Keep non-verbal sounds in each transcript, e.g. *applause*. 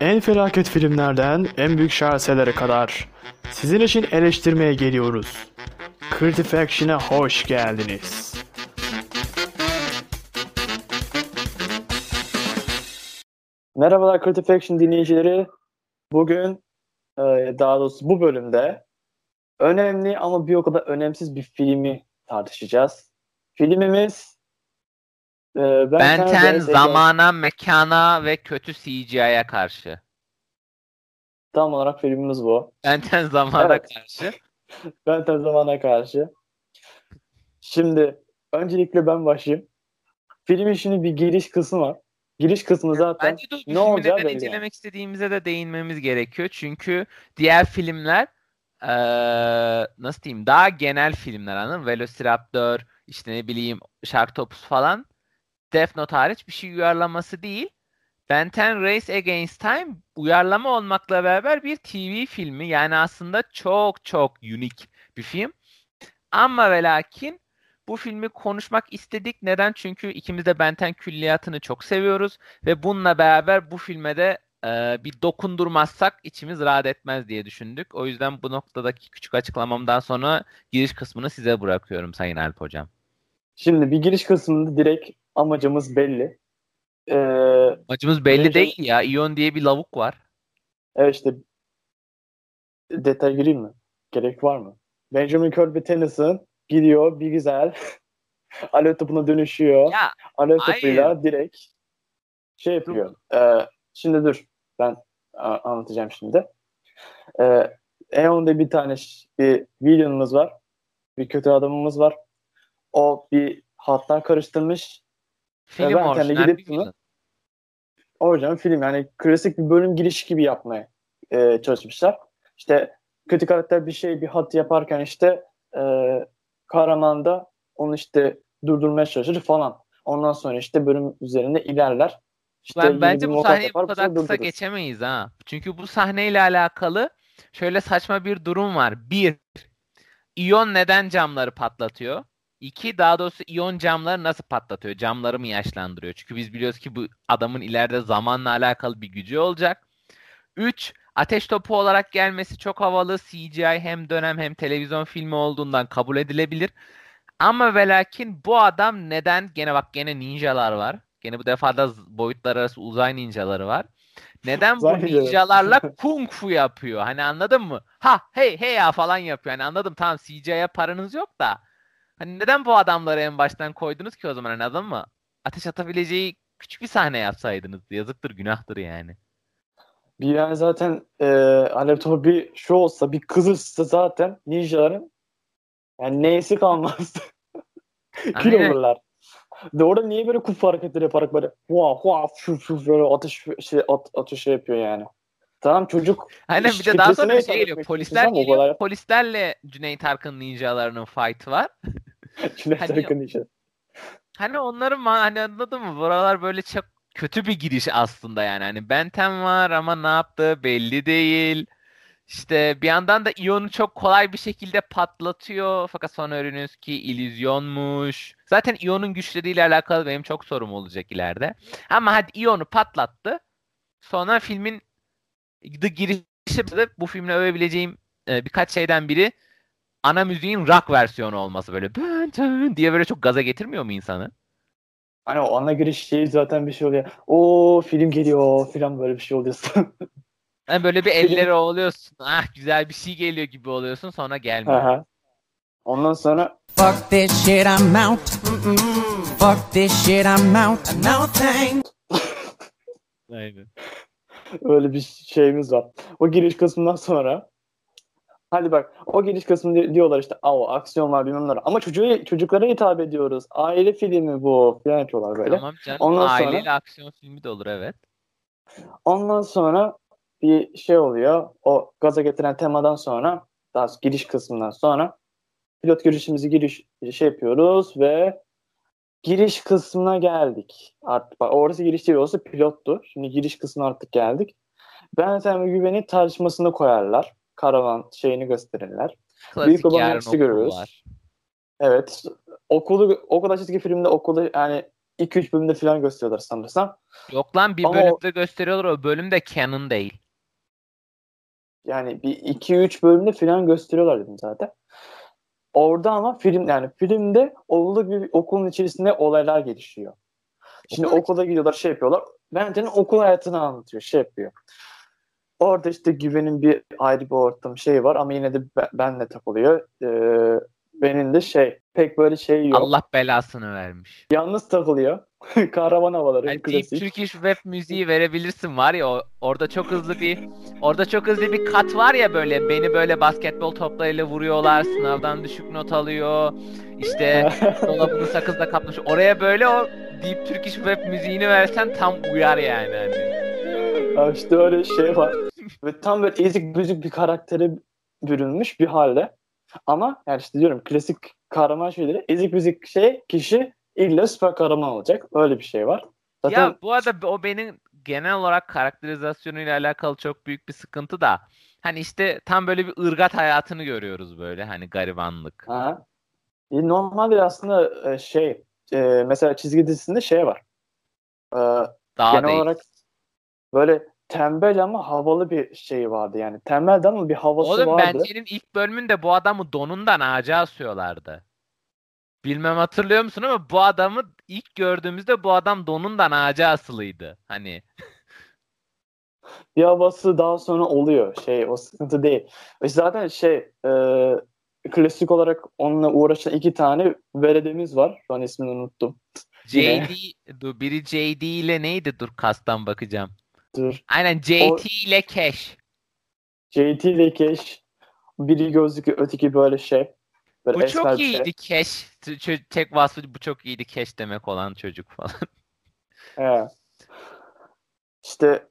En felaket filmlerden en büyük şaheserlere kadar sizin için eleştirmeye geliyoruz. Creative Action'a hoş geldiniz. Merhabalar Creative Action dinleyicileri. Bugün e, daha doğrusu bu bölümde önemli ama bir o kadar önemsiz bir filmi tartışacağız. Filmimiz e, Ben Benten zamana, mekana ve kötü CGI'ye karşı. Tam olarak filmimiz bu. Benten zamana evet. karşı. *laughs* Benten zamana karşı. Şimdi öncelikle ben başlayayım. Filmin şimdi bir giriş kısmı var. Giriş kısmı zaten Bence de ne olacağı belli. incelemek yani. istediğimize de değinmemiz gerekiyor. Çünkü diğer filmler ee, nasıl diyeyim daha genel filmler anladın? Velociraptor, işte ne bileyim Sharktopus falan Death Note hariç bir şey uyarlaması değil. Ben 10 Race Against Time uyarlama olmakla beraber bir TV filmi. Yani aslında çok çok unik bir film. Ama ve lakin bu filmi konuşmak istedik. Neden? Çünkü ikimiz de Benten külliyatını çok seviyoruz. Ve bununla beraber bu filme de e, bir dokundurmazsak içimiz rahat etmez diye düşündük. O yüzden bu noktadaki küçük açıklamamdan sonra giriş kısmını size bırakıyorum Sayın Alp Hocam. Şimdi bir giriş kısmında direkt amacımız belli. Ee, amacımız belli Benjamin... değil ya. Ion diye bir lavuk var. Evet işte detay gireyim mi? Gerek var mı? Benjamin Kirby Tennyson gidiyor bir güzel *laughs* alev topuna dönüşüyor. Ya, alev topuyla direkt şey yapıyor. Ee, şimdi dur. Ben anlatacağım şimdi. Ee, Eon'da bir tane bir villain'ımız var. Bir kötü adamımız var. O bir hattan karıştırmış. Film orijinal gidip bunu, Orijinal film yani klasik bir bölüm girişi gibi yapmaya e, çalışmışlar. İşte kötü karakter bir şey bir hat yaparken işte e, kahraman da onu işte durdurmaya çalışır falan. Ondan sonra işte bölüm üzerinde ilerler. İşte ben bence bu sahneyi bu kadar kısa geçemeyiz ha. Çünkü bu sahneyle alakalı şöyle saçma bir durum var. Bir, İyon neden camları patlatıyor? İki, daha doğrusu iyon camları nasıl patlatıyor? Camları mı yaşlandırıyor? Çünkü biz biliyoruz ki bu adamın ileride zamanla alakalı bir gücü olacak. Üç, ateş topu olarak gelmesi çok havalı. CGI hem dönem hem televizyon filmi olduğundan kabul edilebilir. Ama ve lakin bu adam neden? Gene bak gene ninjalar var. Gene bu defa da boyutlar arası uzay ninjaları var. Neden bu ninjalarla *laughs* kung fu yapıyor? Hani anladın mı? Ha hey hey ya falan yapıyor. Hani anladım tamam CGI'ye paranız yok da. Hani neden bu adamları en baştan koydunuz ki o zaman hani anladın mı? Ateş atabileceği küçük bir sahne yapsaydınız. Yazıktır günahtır yani. Bir yani zaten e, Alev topu bir şu olsa bir kızırsa zaten ninjaların yani neyse kalmaz. *laughs* Kil olurlar. De orada niye böyle kupa hareketleri yaparak böyle hua hua şu şu böyle atış şey at, atış şey yapıyor yani. Tamam çocuk Aynen bir de daha sonra bir şey geliyor. Polisler geliyor. Polislerle Cüneyt Arkın ninjalarının fight var. *laughs* Cüneyt hani, Arkın ninja. Hani onların hani anladın mı? Buralar böyle çok kötü bir giriş aslında yani. Hani Benten var ama ne yaptığı belli değil. İşte bir yandan da iyonu çok kolay bir şekilde patlatıyor. Fakat sonra öğreniyoruz ki illüzyonmuş. Zaten iyonun güçleriyle alakalı benim çok sorum olacak ileride. Ama hadi iyonu patlattı. Sonra filmin The girişi bu filmle övebileceğim e, birkaç şeyden biri ana müziğin rock versiyonu olması böyle diye böyle çok gaza getirmiyor mu insanı? Hani o ana giriş şey zaten bir şey oluyor. O film geliyor filan böyle bir şey oluyorsun. *laughs* Yani böyle bir elleri oluyorsun. Ah güzel bir şey geliyor gibi oluyorsun sonra gelmiyor. Aha. Ondan sonra Fuck this shit I'm out. Fuck this shit I'm out. No thanks. *laughs* Aynen. Öyle bir şeyimiz var. O giriş kısmından sonra Hadi bak o giriş kısmı diyorlar işte o aksiyon var bilmem ne ama çocuğu, çocuklara hitap ediyoruz. Aile filmi bu falan yapıyorlar böyle. Tamam canım Ondan aileyle sonra, aksiyon filmi de olur evet. Ondan sonra bir şey oluyor. O gaza getiren temadan sonra daha giriş kısmından sonra pilot girişimizi giriş şey yapıyoruz ve giriş kısmına geldik. Artık bak orası giriş değil orası pilottu. Şimdi giriş kısmına artık geldik. Ben sen ve güveni tartışmasında koyarlar. Karavan şeyini gösterirler. Klasik Büyük babanın görürüz. Var. Evet. Okulu o kadar çizgi filmde okulu yani 2-3 bölümde falan gösteriyorlar sanırsam. Yok lan bir Ama bölümde o... gösteriyorlar o bölüm de canon değil. Yani bir 2-3 bölümde falan gösteriyorlar dedim zaten. Orada ama film yani filmde olduğu gibi okulun içerisinde olaylar gelişiyor. Şimdi Okul okula gidiyorlar şey yapıyorlar. Benten'in okul hayatını anlatıyor şey yapıyor. Orada işte güvenin bir ayrı bir ortam şey var ama yine de benle takılıyor. Ee, benim de şey pek böyle şey yok. Allah belasını vermiş. Yalnız takılıyor. *laughs* Kahraman havaları. Yani klasik. Turkish web müziği verebilirsin var ya orada çok hızlı bir orada çok hızlı bir kat var ya böyle beni böyle basketbol toplarıyla vuruyorlar sınavdan düşük not alıyor işte *laughs* dolabını sakızla kapmış oraya böyle o Deep Turkish web müziğini versen tam uyar yani hani. Ya işte öyle şey var. *laughs* Ve tam böyle ezik büzük bir karaktere bürünmüş bir halde. Ama yani işte diyorum klasik kahraman şeyleri ezik büzük şey kişi illa süper kahraman olacak. Öyle bir şey var. Zaten... Ya bu arada o benim genel olarak karakterizasyonuyla alakalı çok büyük bir sıkıntı da. Hani işte tam böyle bir ırgat hayatını görüyoruz böyle hani garibanlık. Aha. E, normalde aslında e, şey e, mesela çizgi dizisinde şey var. E, Daha genel değil. olarak böyle tembel ama havalı bir şey vardı yani. Tembeldi ama bir havası Oğlum, vardı. Oğlum Benten'in ilk bölümünde bu adamı donundan ağaca asıyorlardı. Bilmem hatırlıyor musun ama bu adamı ilk gördüğümüzde bu adam donundan ağaca asılıydı. Hani bir havası daha sonra oluyor. Şey o sıkıntı değil. E zaten şey e, klasik olarak onunla uğraşan iki tane veredemiz var. Şu an ismini unuttum. JD, dur biri JD ile neydi? Dur kastan bakacağım. Dur. Aynen JT o, ile Cash. JT ile Cash. Biri gözlüklü öteki böyle şey. Böyle bu çok şey. iyiydi. Cash. Tek vasfı bu çok iyiydi Cash demek olan çocuk falan. *laughs* Evet. İşte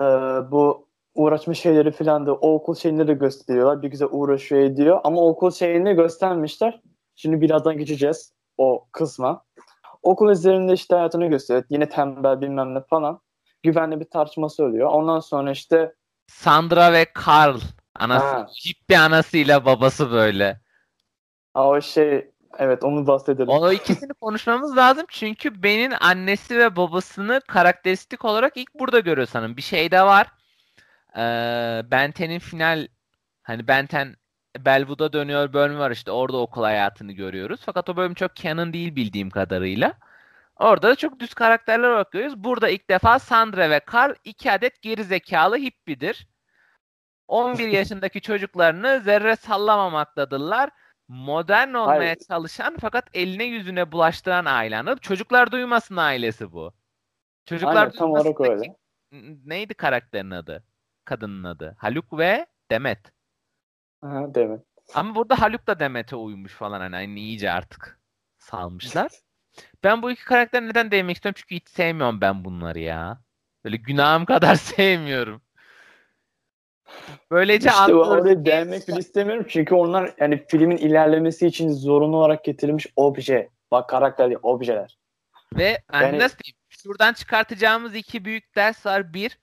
e, bu uğraşma şeyleri falan da o okul şeyini de gösteriyorlar. Bir güzel uğraşıyor ediyor. Ama okul şeyini göstermişler. Şimdi birazdan geçeceğiz o kısma. Okul üzerinde işte hayatını gösteriyor. Yine tembel bilmem ne falan güvenli bir tartışması oluyor. Ondan sonra işte Sandra ve Carl anası bir anasıyla babası böyle. Aa, o şey evet onu bahsedelim. O ikisini *laughs* konuşmamız lazım çünkü Ben'in annesi ve babasını karakteristik olarak ilk burada görüyor sanırım. Bir şey de var. Ee, Benten'in final hani Benten Belwood'a dönüyor bölümü var işte orada okul hayatını görüyoruz. Fakat o bölüm çok canon değil bildiğim kadarıyla. Orada da çok düz karakterler olarak görüyoruz. Burada ilk defa Sandra ve Carl iki adet geri zekalı hippidir. 11 yaşındaki çocuklarını zerre sallamamaktadırlar. Modern olmaya Hayır. çalışan fakat eline yüzüne bulaştıran aile Çocuklar duymasın ailesi bu. Çocuklar Aynen, tam olarak öyle. Neydi karakterin adı? Kadının adı. Haluk ve Demet. Aha, Demet. Ama burada Haluk da Demet'e uymuş falan hani, hani iyice artık salmışlar. *laughs* Ben bu iki karakter neden değinmek istiyorum? Çünkü hiç sevmiyorum ben bunları ya. Böyle günahım kadar *laughs* sevmiyorum. Böylece işte oraya değinmek bile istemiyorum çünkü onlar yani filmin ilerlemesi için zorunlu olarak getirilmiş obje. Bak karakter değil, objeler. Ve yani, nasıl diyeyim? Şuradan çıkartacağımız iki büyük ders var. Bir,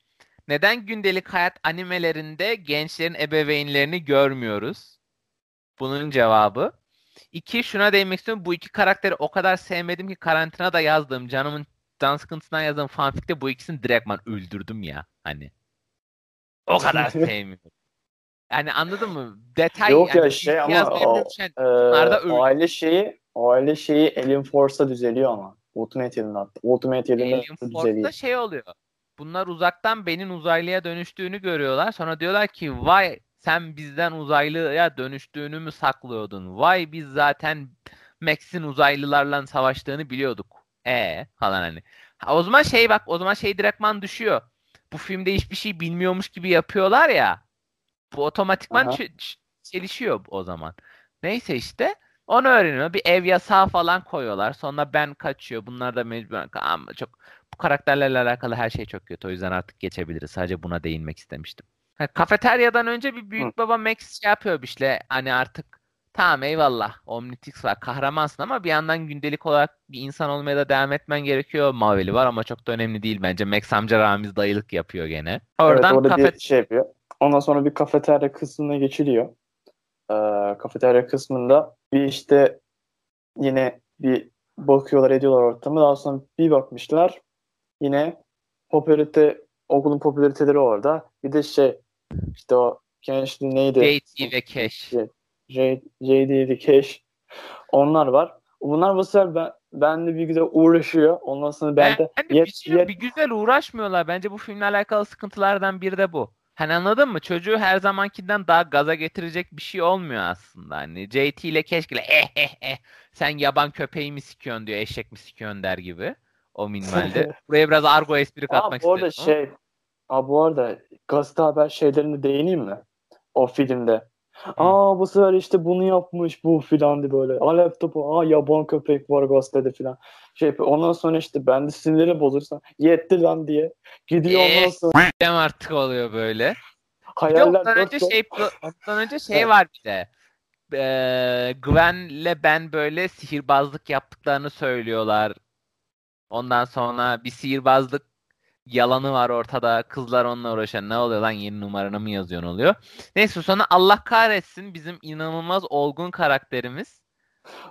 neden gündelik hayat animelerinde gençlerin ebeveynlerini görmüyoruz? Bunun cevabı. İki şuna değinmek istiyorum. Bu iki karakteri o kadar sevmedim ki karantina da yazdığım canımın can sıkıntısından yazdığım fanfic'te bu ikisini direktman öldürdüm ya. Hani. O kadar *laughs* sevmiyorum. Yani anladın mı? Detay Yok yani ya şey ama o, e, aile şeyi aile şeyi Alien Force'a düzeliyor ama. Ultimate Alien'da. Ultimate Alien'da Alien düzeliyor. Force'da şey oluyor. Bunlar uzaktan Ben'in uzaylıya dönüştüğünü görüyorlar. Sonra diyorlar ki vay sen bizden uzaylıya dönüştüğünü mü saklıyordun? Vay biz zaten Max'in uzaylılarla savaştığını biliyorduk. E falan hani. Ha, o zaman şey bak o zaman şey direktman düşüyor. Bu filmde hiçbir şey bilmiyormuş gibi yapıyorlar ya. Bu otomatikman çelişiyor o zaman. Neyse işte onu öğreniyor. Bir ev yasağı falan koyuyorlar. Sonra ben kaçıyor. Bunlar da mecbur. Ama çok bu karakterlerle alakalı her şey çok kötü. O yüzden artık geçebiliriz. Sadece buna değinmek istemiştim. Ha, kafeteryadan önce bir büyük baba Max şey yapıyor işte hani artık tamam eyvallah Omnitrix var kahramansın ama bir yandan gündelik olarak bir insan olmaya da devam etmen gerekiyor. Mavili var ama çok da önemli değil bence. Max amca Ramiz dayılık yapıyor gene. Oradan evet, orada kafe... bir şey yapıyor. Ondan sonra bir kafeterya kısmına geçiliyor. Ee, kafeterya kısmında bir işte yine bir bakıyorlar ediyorlar ortamı. Daha sonra bir bakmışlar yine popülarite okulun popülariteleri orada. Bir de şey işte o gençli neydi? JT ve Cash. JD ve Cash. Onlar var. Bunlar bu sefer ben, ben de bir güzel uğraşıyor. Ondan sonra ben, ben de, de yet, bir, şey, yet... bir güzel uğraşmıyorlar. Bence bu filmle alakalı sıkıntılardan biri de bu. Hani anladın mı? Çocuğu her zamankinden daha gaza getirecek bir şey olmuyor aslında. Hani JT ile keşke eh eh eh sen yaban köpeği mi sikiyorsun diyor eşek mi sikiyorsun der gibi. O minvalde. *laughs* Buraya biraz argo espri katmak istedim. Bu arada şey Aa, bu arada gazete haber şeylerine değineyim mi? O filmde. Aa bu sefer işte bunu yapmış bu filan diye böyle. Aa laptopu aa yaban köpek var gazetede filan. Şey ondan sonra işte ben de sinirleri bozursa yetti lan diye. Gidiyor ondan ee, sonra. Dem artık oluyor böyle. Hayaller ondan önce şey ondan önce *laughs* şey var bir de. Ee, Gwen'le ben böyle sihirbazlık yaptıklarını söylüyorlar. Ondan sonra bir sihirbazlık yalanı var ortada. Kızlar onunla uğraşan ne oluyor lan yeni numaranı mı yazıyorsun oluyor. Neyse sonra Allah kahretsin bizim inanılmaz olgun karakterimiz.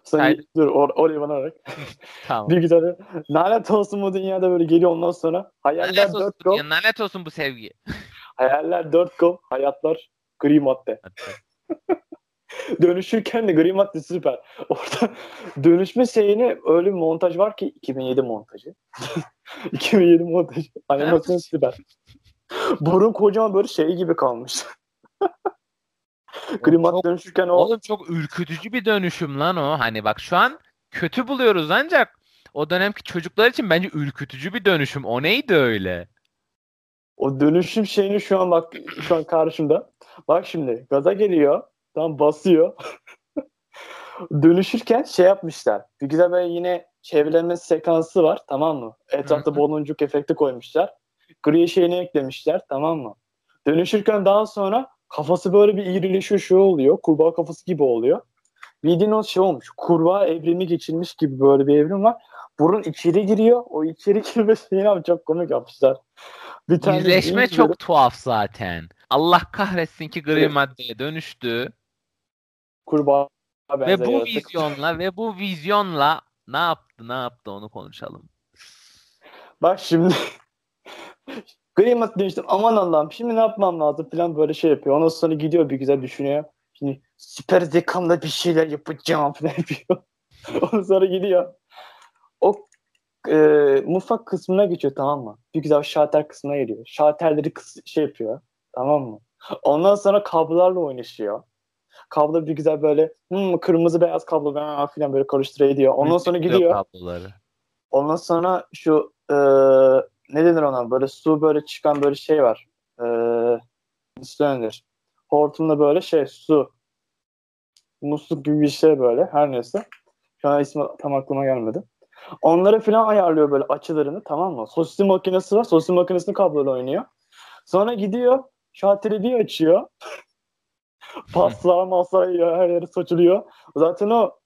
Sen Hayır. dur or oraya bana bak. *laughs* tamam. Bir güzel. Lanet olsun bu dünyada böyle geliyor ondan sonra. Hayaller dört go. Lanet olsun bu sevgi. *laughs* Hayaller dört go. Hayatlar gri madde. *laughs* Dönüşürken de gri madde süper. Orada dönüşme şeyini öyle bir montaj var ki 2007 montajı. *laughs* 2007 montajı. Animasyon süper. Burun kocaman böyle şey gibi kalmış. Grimat çok, dönüşürken o... Oğlum çok ürkütücü bir dönüşüm lan o. Hani bak şu an kötü buluyoruz ancak o dönemki çocuklar için bence ürkütücü bir dönüşüm. O neydi öyle? O dönüşüm şeyini şu an bak şu an karşımda. Bak şimdi gaza geliyor. Tam basıyor. *laughs* Dönüşürken şey yapmışlar. Bir güzel böyle yine çevrelenme sekansı var tamam mı? Etrafta baloncuk efekti koymuşlar. Gri şeyini eklemişler tamam mı? Dönüşürken daha sonra kafası böyle bir irileşiyor şey oluyor. Kurbağa kafası gibi oluyor. Bildiğin o şey olmuş. Kurbağa evrimi geçirmiş gibi böyle bir evrim var. Burun içeri giriyor. O içeri *laughs* girme şeyini abi çok komik yapmışlar. Bir tane İzleşme çok tuhaf zaten. Allah kahretsin ki gri evet. maddeye dönüştü kurbağa ve bu yaratık. vizyonla ve bu vizyonla ne yaptı ne yaptı onu konuşalım. Bak şimdi *laughs* Greenmat demiştim aman Allah'ım şimdi ne yapmam lazım falan böyle şey yapıyor. Ondan sonra gidiyor bir güzel düşünüyor. Şimdi süper zekamla bir şeyler yapacağım *laughs* falan yapıyor. Ondan sonra gidiyor. O e, mutfak kısmına geçiyor tamam mı? Bir güzel şalter kısmına geliyor. Şalterleri kıs- şey yapıyor. Tamam mı? Ondan sonra kablolarla oynaşıyor kablo bir güzel böyle hmm, kırmızı beyaz kablo falan böyle karıştırıyor diyor. Ondan sonra gidiyor. Kabloları. Ondan sonra şu e, ne denir ona böyle su böyle çıkan böyle şey var. E, nasıl denir? Hortumda böyle şey su musluk gibi bir şey böyle her neyse. Şu an ismi tam aklıma gelmedi. Onları falan ayarlıyor böyle açılarını tamam mı? Sosis makinesi var. Sosis makinesini kabloyla oynuyor. Sonra gidiyor şalteri bir açıyor. *laughs* *laughs* Paslar maslar her yere saçılıyor. Zaten o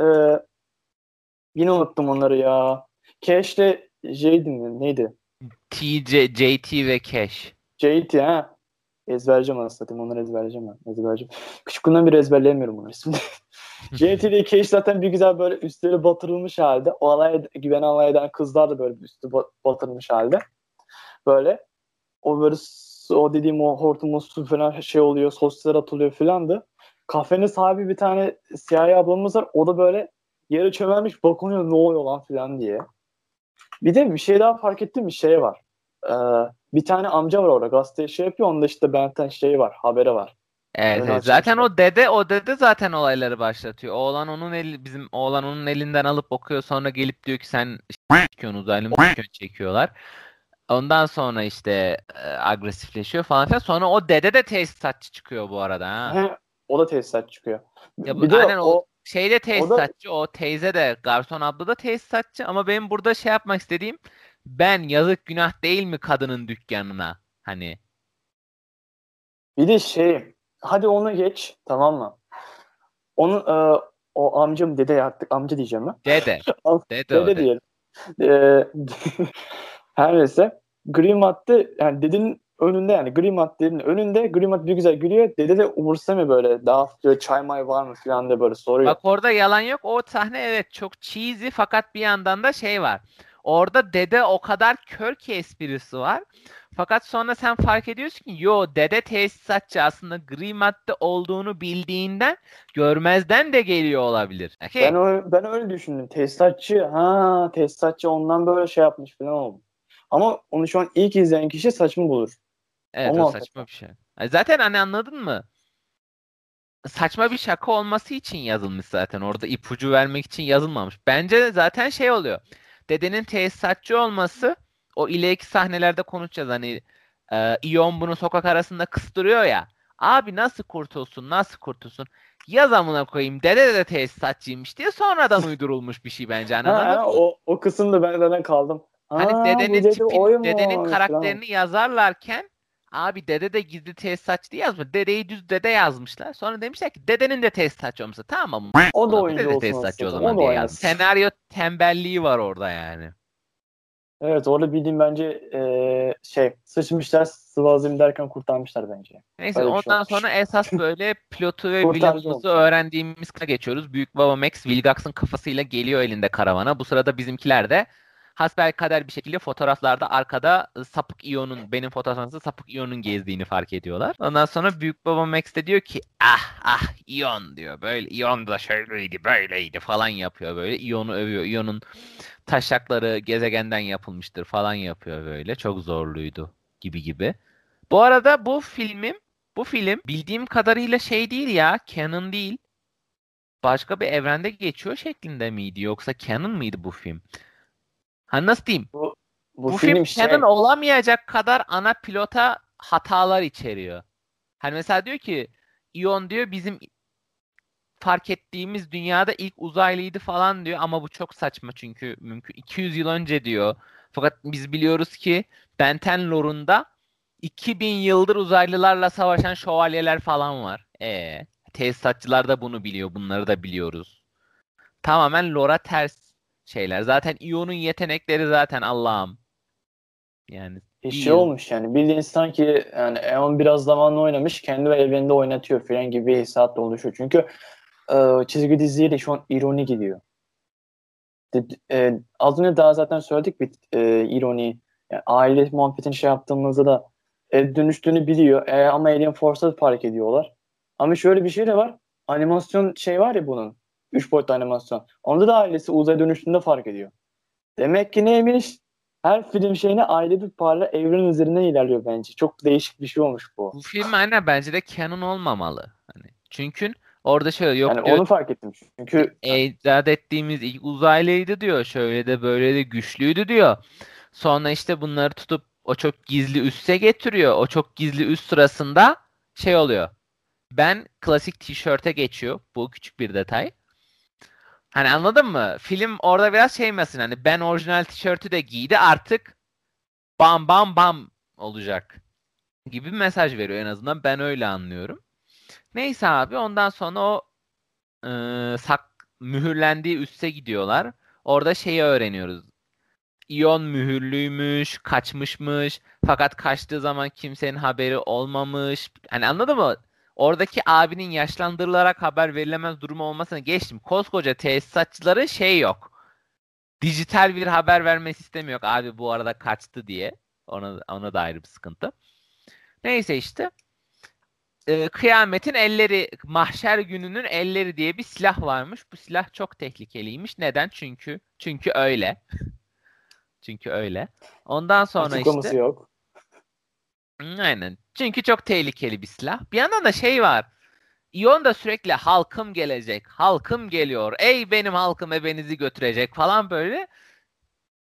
e, yine unuttum onları ya. Cash'le J'di mi? Neydi? TJ, JT ve Cash. JT ha. Ezberleyeceğim satayım. Onları ezberleyeceğim ben. Ezberleyeceğim. Küçüklüğümden beri ezberleyemiyorum bunları *laughs* ismini. JT ile Cash zaten bir güzel böyle üstleri batırılmış halde. O alay, güven alay eden kızlar da böyle üstü batırılmış halde. Böyle. O böyle o dediğim o hortumun su falan şey oluyor, sosisler atılıyor filandı. Kafenin sahibi bir tane siyahi ablamız var. O da böyle yere çömelmiş bakınıyor ne oluyor lan filan diye. Bir de bir şey daha fark ettim bir şey var. Ee, bir tane amca var orada gazeteye şey yapıyor. Onda işte Benten şey var, haberi var. Evet, zaten o dede o dede zaten olayları başlatıyor. Oğlan onun eli bizim oğlan onun elinden alıp okuyor sonra gelip diyor ki sen çekiyorsun uzaylı mı çekiyorlar. Ondan sonra işte e, agresifleşiyor falan filan. Sonra o dede de tesisatçı çıkıyor bu arada. Ha. He, o da tesisatçı çıkıyor. Ya bu, bir aynen o, o şeyde tesisatçı, o, da... o teyze de garson abla da tesisatçı ama benim burada şey yapmak istediğim ben yazık günah değil mi kadının dükkanına hani. Bir de şey hadi onu geç tamam mı? Onun e, o amcam dede artık amca diyeceğim ben. Dede. *laughs* dede, dede, dede diyelim. E, *laughs* Her neyse Green madde yani dedin önünde yani Grimat dedenin önünde Grimat bir güzel gülüyor. Dede de umursamıyor böyle daha diyor çay may var mı falan de böyle soruyor. Bak orada yalan yok. O sahne evet çok cheesy fakat bir yandan da şey var. Orada dede o kadar kör ki esprisi var. Fakat sonra sen fark ediyorsun ki yo dede tesisatçı aslında gri madde olduğunu bildiğinden görmezden de geliyor olabilir. Okay. Ben, öyle, ben öyle düşündüm. Tesisatçı ha tesisatçı ondan böyle şey yapmış falan oldu. Ama onu şu an ilk izleyen kişi saçma bulur. Evet Ama o saçma bir şey. Zaten hani anladın mı? Saçma bir şaka olması için yazılmış zaten. Orada ipucu vermek için yazılmamış. Bence zaten şey oluyor. Dedenin tesisatçı olması o ileriki sahnelerde konuşacağız. Hani e, Ion bunu sokak arasında kıstırıyor ya. Abi nasıl kurtulsun nasıl kurtulsun? Yaz amına koyayım dede de tesisatçıymış diye sonradan uydurulmuş bir şey bence. Hani ha, ha, o, o kısımda ben zaten kaldım. Hani Aa, dedenin tipi, dedenin karakterini falan. yazarlarken abi dede de gizli tesisatçı diye yazmış. Dedeyi düz dede yazmışlar. Sonra demişler ki dedenin de tesisatçı olması. Tamam mı? O da oyuncu olsun. Tesisatçı o zaman diye yazmış. Senaryo tembelliği var orada yani. Evet orada bildiğim bence e, şey sıçmışlar sıvazlayayım derken kurtarmışlar bence. Neyse Öyle şey ondan şey sonra esas böyle pilotu ve *laughs* Williams'ı öğrendiğimiz geçiyoruz. Büyük baba Max Vilgax'ın kafasıyla geliyor elinde karavana. Bu sırada bizimkiler de hasbel kader bir şekilde fotoğraflarda arkada sapık iyonun benim fotoğrafımda sapık iyonun gezdiğini fark ediyorlar. Ondan sonra büyük baba Max de diyor ki ah ah iyon diyor. Böyle iyon da şöyleydi böyleydi falan yapıyor böyle. İyonu övüyor. İyonun taşakları gezegenden yapılmıştır falan yapıyor böyle. Çok zorluydu gibi gibi. Bu arada bu filmim bu film bildiğim kadarıyla şey değil ya canon değil. Başka bir evrende geçiyor şeklinde miydi yoksa canon mıydı bu film? Hani nasıl diyeyim? Bu, bu, bu film, film şey... canon olamayacak kadar ana pilota hatalar içeriyor. Hani mesela diyor ki Ion diyor bizim fark ettiğimiz dünyada ilk uzaylıydı falan diyor ama bu çok saçma çünkü mümkün 200 yıl önce diyor. Fakat biz biliyoruz ki Benten lore'unda 2000 yıldır uzaylılarla savaşan şövalyeler falan var. E tesisatçılar da bunu biliyor. Bunları da biliyoruz. Tamamen lore'a ters şeyler. Zaten Ion'un yetenekleri zaten Allah'ım. Yani bir şey olmuş yani. Bildiğin sanki yani Eon biraz zamanla oynamış kendi evreninde oynatıyor falan gibi bir hissiyat oluşuyor. Çünkü e, çizgi diziye de şu an ironi gidiyor. De, e, az önce daha zaten söyledik bir e, ironi. Yani aile muhabbetini şey yaptığımızda da e, dönüştüğünü biliyor. E, ama Alien Force'da fark ediyorlar. Ama şöyle bir şey de var. Animasyon şey var ya bunun. Üç boyutlu animasyon. Onda da ailesi uzaya dönüştüğünde fark ediyor. Demek ki neymiş? Her film şeyine aile bir parla evren üzerinden ilerliyor bence. Çok değişik bir şey olmuş bu. Bu film aynen bence de canon olmamalı. Hani çünkü Orada şöyle yok yani diyor. Onu fark ettim çünkü. icat ettiğimiz ilk uzaylıydı diyor. Şöyle de böyle de güçlüydü diyor. Sonra işte bunları tutup o çok gizli üsse getiriyor. O çok gizli üst sırasında şey oluyor. Ben klasik tişörte geçiyor. Bu küçük bir detay. Hani anladın mı? Film orada biraz şey mesela hani ben orijinal tişörtü de giydi artık bam bam bam olacak gibi bir mesaj veriyor en azından ben öyle anlıyorum. Neyse abi ondan sonra o e, sak mühürlendiği üste gidiyorlar. Orada şeyi öğreniyoruz. İyon mühürlüymüş, kaçmışmış. Fakat kaçtığı zaman kimsenin haberi olmamış. Hani anladın mı? Oradaki abinin yaşlandırılarak haber verilemez durumu olmasına geçtim. Koskoca tesisatçıları şey yok. Dijital bir haber verme sistemi yok. Abi bu arada kaçtı diye. Ona, ona da ayrı bir sıkıntı. Neyse işte e, kıyametin elleri, mahşer gününün elleri diye bir silah varmış. Bu silah çok tehlikeliymiş. Neden? Çünkü çünkü öyle. *laughs* çünkü öyle. Ondan sonra Açıklaması işte yok. Aynen. Çünkü çok tehlikeli bir silah. Bir yandan da şey var. İyon da sürekli halkım gelecek, halkım geliyor, ey benim halkım ebenizi götürecek falan böyle.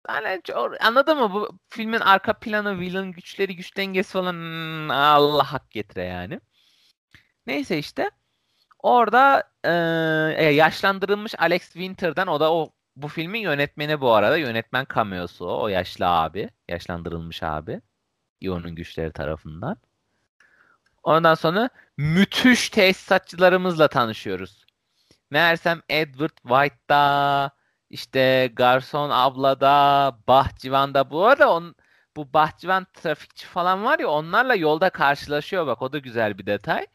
Yani anladın mı? Bu filmin arka planı, villain güçleri, güç dengesi falan hmm, Allah hak getire yani. Neyse işte orada e, yaşlandırılmış Alex Winter'dan o da o bu filmin yönetmeni bu arada. Yönetmen cameo'su o. O yaşlı abi. Yaşlandırılmış abi. Ion'un güçleri tarafından. Ondan sonra müthiş tesisatçılarımızla tanışıyoruz. Meğersem Edward White'da işte Garson ablada, Bahçıvan'da bu arada on, bu bahçıvan trafikçi falan var ya onlarla yolda karşılaşıyor bak o da güzel bir detay.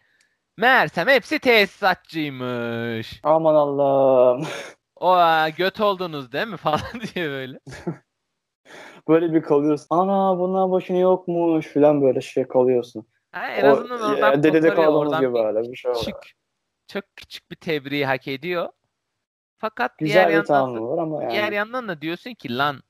Meğersem hepsi tesisatçıymış. Aman Allah'ım. O göt oldunuz değil mi *laughs* falan diye böyle. böyle bir kalıyorsun. Ana bunlar başını yokmuş falan böyle şey kalıyorsun. Ha, en o, azından oradan e, dedede kaldığımız gibi böyle bir şey küçük, Çok küçük bir tebriği hak ediyor. Fakat Güzel diğer yandan da, var ama yani. diğer yandan da diyorsun ki lan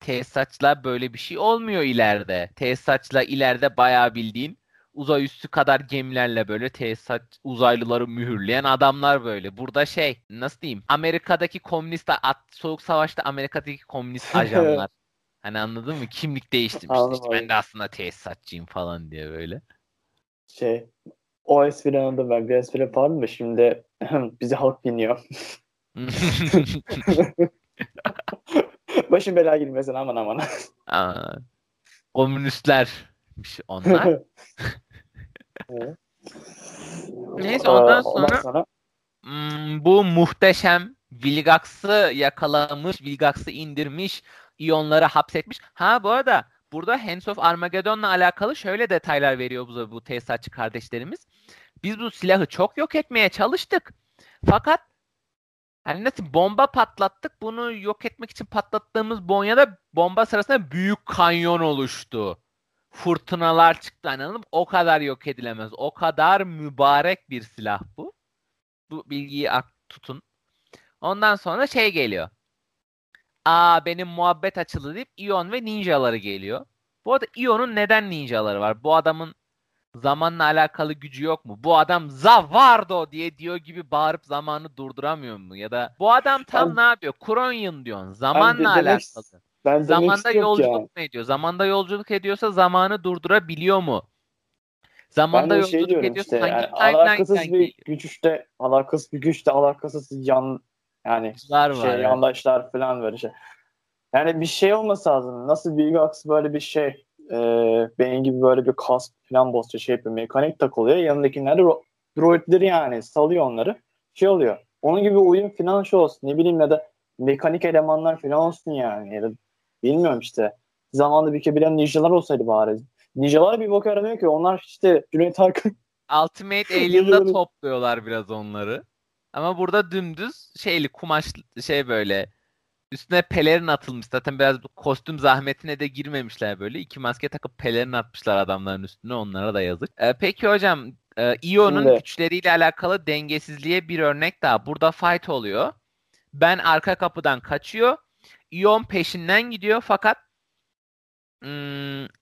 tesisatçılar böyle bir şey olmuyor ileride. Tesisatçılar ileride bayağı bildiğin uzay üstü kadar gemilerle böyle tesisat uzaylıları mühürleyen adamlar böyle. Burada şey nasıl diyeyim Amerika'daki komünist at, soğuk savaşta Amerika'daki komünist *laughs* ajanlar. Hani anladın mı? Kimlik değiştirmiş. işte ben de aslında tesisatçıyım falan diye böyle. Şey o espriyi anladım ben. Bir espri yapardım mı şimdi *clears throat* bizi halk dinliyor. *laughs* Başım belaya girmesin aman aman. Aa, komünistler onlar. *laughs* Neyse ondan sonra, ondan sonra hmm, bu muhteşem Vilgax'ı yakalamış, Vilgax'ı indirmiş, iyonları hapsetmiş. Ha bu arada burada Hands of Armageddon'la alakalı şöyle detaylar veriyor bu, bu tesisatçı kardeşlerimiz. Biz bu silahı çok yok etmeye çalıştık. Fakat hani nasıl bomba patlattık. Bunu yok etmek için patlattığımız Bonya'da bomba sırasında büyük kanyon oluştu. Fırtınalar çıktı anladın O kadar yok edilemez. O kadar mübarek bir silah bu. Bu bilgiyi tutun. Ondan sonra şey geliyor. Aa benim muhabbet açıldı deyip Ion ve ninjaları geliyor. Bu arada Ion'un neden ninjaları var? Bu adamın zamanla alakalı gücü yok mu? Bu adam Zavardo diye diyor gibi bağırıp zamanı durduramıyor mu? Ya da bu adam tam ben, ne yapıyor? Kronyon diyorsun. Zamanla de, alakalı. Demek, ben Zamanda yolculuk yani. mu ediyor? Zamanda yolculuk ediyorsa zamanı durdurabiliyor mu? Zamanda ben şey yolculuk şey ediyorsa işte, hangi yani alakasız bir güç işte alakasız bir güç de alakasız yan yani var şey, var, yandaşlar falan böyle şey. Yani bir şey olması lazım. Nasıl Big Ox böyle bir şey e, benim gibi böyle bir kask falan basıyor şey yapıyor. Mekanik takılıyor. Yanındakiler de droidleri yani salıyor onları. Şey oluyor. Onun gibi uyum falan şey olsun. Ne bileyim ya da mekanik elemanlar falan olsun yani. Ya da bilmiyorum işte. Zamanında bir bilen ninjalar olsaydı bari. Ninjalar bir bok aramıyor ki. Onlar işte Cüneyt Arkın Ultimate *laughs* Alien'da topluyorlar biraz onları. Ama burada dümdüz şeyli kumaş şey böyle üstüne pelerin atılmış. Zaten biraz kostüm zahmetine de girmemişler böyle. İki maske takıp pelerin atmışlar adamların üstüne. Onlara da yazık. Ee, peki hocam e, Ion'un güçleriyle alakalı dengesizliğe bir örnek daha. Burada fight oluyor. Ben arka kapıdan kaçıyor. Ion peşinden gidiyor fakat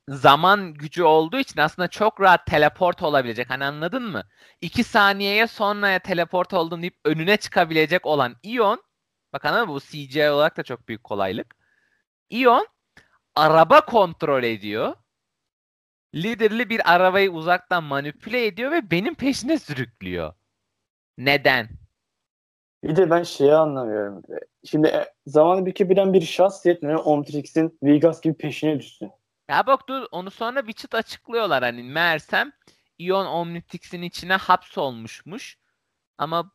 zaman gücü olduğu için aslında çok rahat teleport olabilecek. Hani anladın mı? İki saniyeye sonraya teleport oldun deyip önüne çıkabilecek olan Ion Bak anladın mı? Bu CGI olarak da çok büyük kolaylık. Ion araba kontrol ediyor. Liderli bir arabayı uzaktan manipüle ediyor ve benim peşine sürüklüyor. Neden? Bir de ben şeyi anlamıyorum. Şimdi e, zamanı bükebilen bir şahs yetmiyor. Omtrix'in Vegas gibi peşine düşsün. Ya bak dur onu sonra bir çıt açıklıyorlar hani meğersem Ion Omnitrix'in içine hapsolmuşmuş. Ama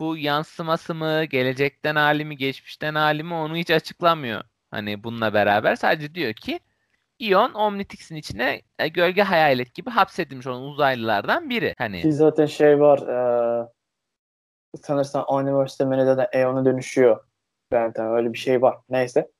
bu yansıması mı, gelecekten hali mi, geçmişten hali mi onu hiç açıklamıyor. Hani bununla beraber sadece diyor ki Ion Omnitrix'in içine e, gölge hayalet gibi hapsedilmiş olan uzaylılardan biri. Hani Ki zaten şey var e, sanırsam Universe'de Menede de Eon'a dönüşüyor. Benten öyle bir şey var. Neyse.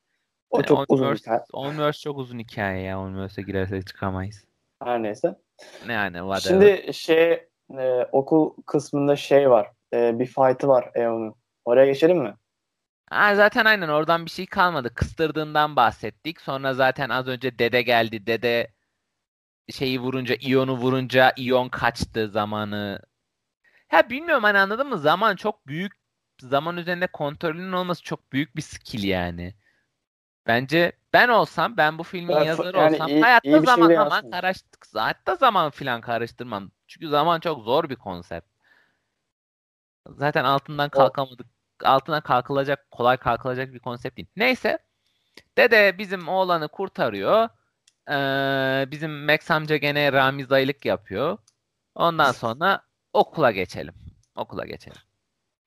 O yani çok uzun hikaye. Universe çok uzun hikaye ya. Universe'e girersek çıkamayız. Her neyse. Ne yani whatever. Şimdi şey e, okul kısmında şey var e, bir fight'ı var Eon'un. Oraya geçelim mi? Ha, zaten aynen oradan bir şey kalmadı. Kıstırdığından bahsettik. Sonra zaten az önce dede geldi. Dede şeyi vurunca, Ion'u vurunca Ion kaçtı zamanı. Ya bilmiyorum hani anladın mı? Zaman çok büyük. Zaman üzerinde kontrolünün olması çok büyük bir skill yani. Bence ben olsam, ben bu filmin ben, yazarı yani olsam iyi, hayatta iyi zaman şey zaman karıştık. Hayatta zaman filan karıştırmam. Çünkü zaman çok zor bir konsept. Zaten altından kalkamadık. Altına kalkılacak, kolay kalkılacak bir konsept değil. Neyse. Dede bizim oğlanı kurtarıyor. Ee, bizim Max amca gene Ramiz aylık yapıyor. Ondan sonra okula geçelim. Okula geçelim.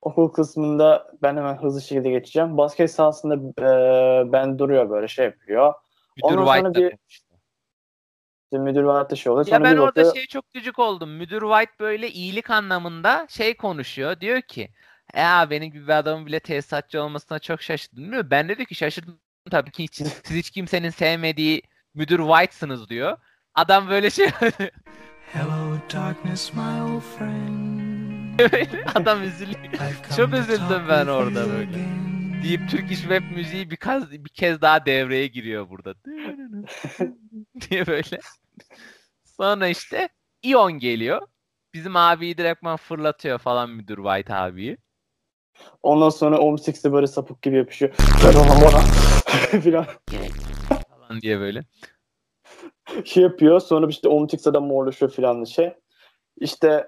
Okul kısmında ben hemen hızlı şekilde geçeceğim. Basket sahasında e, ben duruyor böyle şey yapıyor. Müdür Ondan White bir, işte müdür White şey oluyor. Ya ben orada bakıyor... şey çok gıcık oldum. Müdür White böyle iyilik anlamında şey konuşuyor. Diyor ki ya benim gibi bir adamın bile tesisatçı olmasına çok şaşırdım. Değil mi? Ben de ki şaşırdım tabii ki hiç, *laughs* siz hiç kimsenin sevmediği müdür White'sınız diyor. Adam böyle şey *laughs* Hello darkness my old friend. *laughs* Adam üzülüyor. Çok üzüldüm ben orada böyle. Deyip Türk iş web müziği bir kez, bir kez daha devreye giriyor burada. *laughs* diye böyle. Sonra işte Ion geliyor. Bizim abiyi direktman fırlatıyor falan müdür White abiyi. Ondan sonra Omsix'e böyle sapık gibi yapışıyor. Ben ona bana *laughs* filan. falan diye böyle. Şey yapıyor. Sonra işte Omsix'e de morlaşıyor filan şey. İşte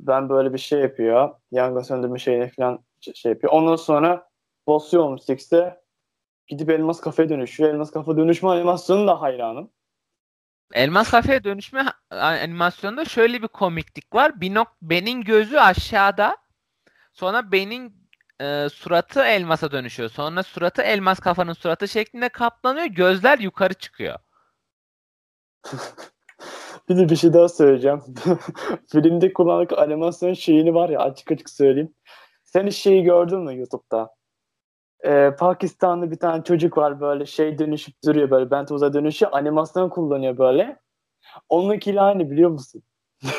ben böyle bir şey yapıyor. Yangın söndürme şeyine filan şey yapıyor. Ondan sonra basıyor Omsix'e gidip Elmas Kafe'ye dönüşüyor. Elmas Kafe dönüşme animasyonu da hayranım. Elmas Kafe'ye dönüşme animasyonunda şöyle bir komiklik var. Binok Ben'in gözü aşağıda Sonra Ben'in e, suratı elmasa dönüşüyor. Sonra suratı elmas kafanın suratı şeklinde kaplanıyor. Gözler yukarı çıkıyor. *laughs* bir de bir şey daha söyleyeceğim. *laughs* Filmde kullanılan animasyon şeyini var ya açık açık söyleyeyim. Sen hiç şeyi gördün mü YouTube'da? Ee, Pakistanlı bir tane çocuk var böyle şey dönüşüp duruyor böyle Bentoza dönüşüyor. Animasyon kullanıyor böyle. Onunkiyle aynı biliyor musun? *laughs*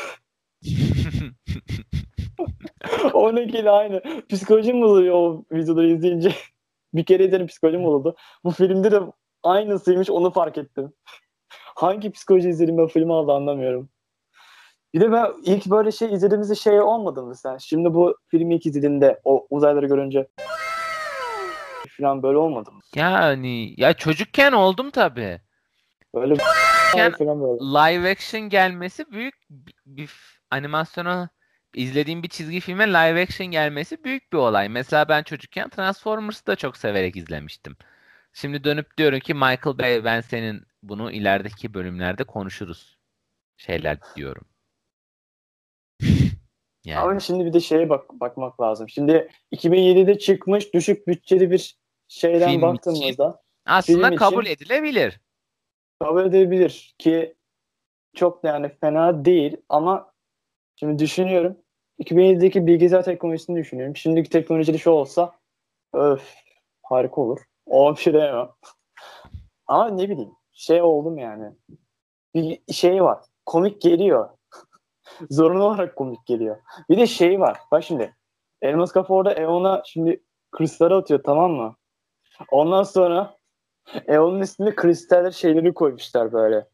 Onunkiyle aynı. Psikolojim bozuluyor o videoları izleyince. *laughs* bir kere izledim psikolojim bozuldu. Bu filmde de aynısıymış onu fark ettim. Hangi psikoloji izledim ben filmi aldı anlamıyorum. Bir de ben ilk böyle şey izlediğimizde şey olmadı mı sen? Şimdi bu filmi ilk izlediğinde o uzayları görünce falan böyle olmadı mı? Yani ya çocukken oldum tabi. Böyle falan böyle. live action gelmesi büyük bir, bir animasyona izlediğim bir çizgi filme live action gelmesi büyük bir olay. Mesela ben çocukken Transformers'ı da çok severek izlemiştim. Şimdi dönüp diyorum ki Michael Bay ben senin bunu ilerideki bölümlerde konuşuruz. Şeyler diyorum. *laughs* yani. Ama şimdi bir de şeye bak bakmak lazım. Şimdi 2007'de çıkmış düşük bütçeli bir şeyden film baktığımızda için, aslında kabul için, edilebilir. Kabul edilebilir ki çok da yani fena değil ama Şimdi düşünüyorum. 2007'deki bilgisayar teknolojisini düşünüyorum. Şimdiki teknolojide şu olsa öf harika olur. O diyemem. Ama ne bileyim şey oldum yani. Bir şey var. Komik geliyor. *laughs* Zorunlu olarak komik geliyor. Bir de şey var. Bak şimdi. Elmas Kafa orada Eon'a şimdi kristal atıyor tamam mı? Ondan sonra Eon'un üstünde kristaller şeyleri koymuşlar böyle.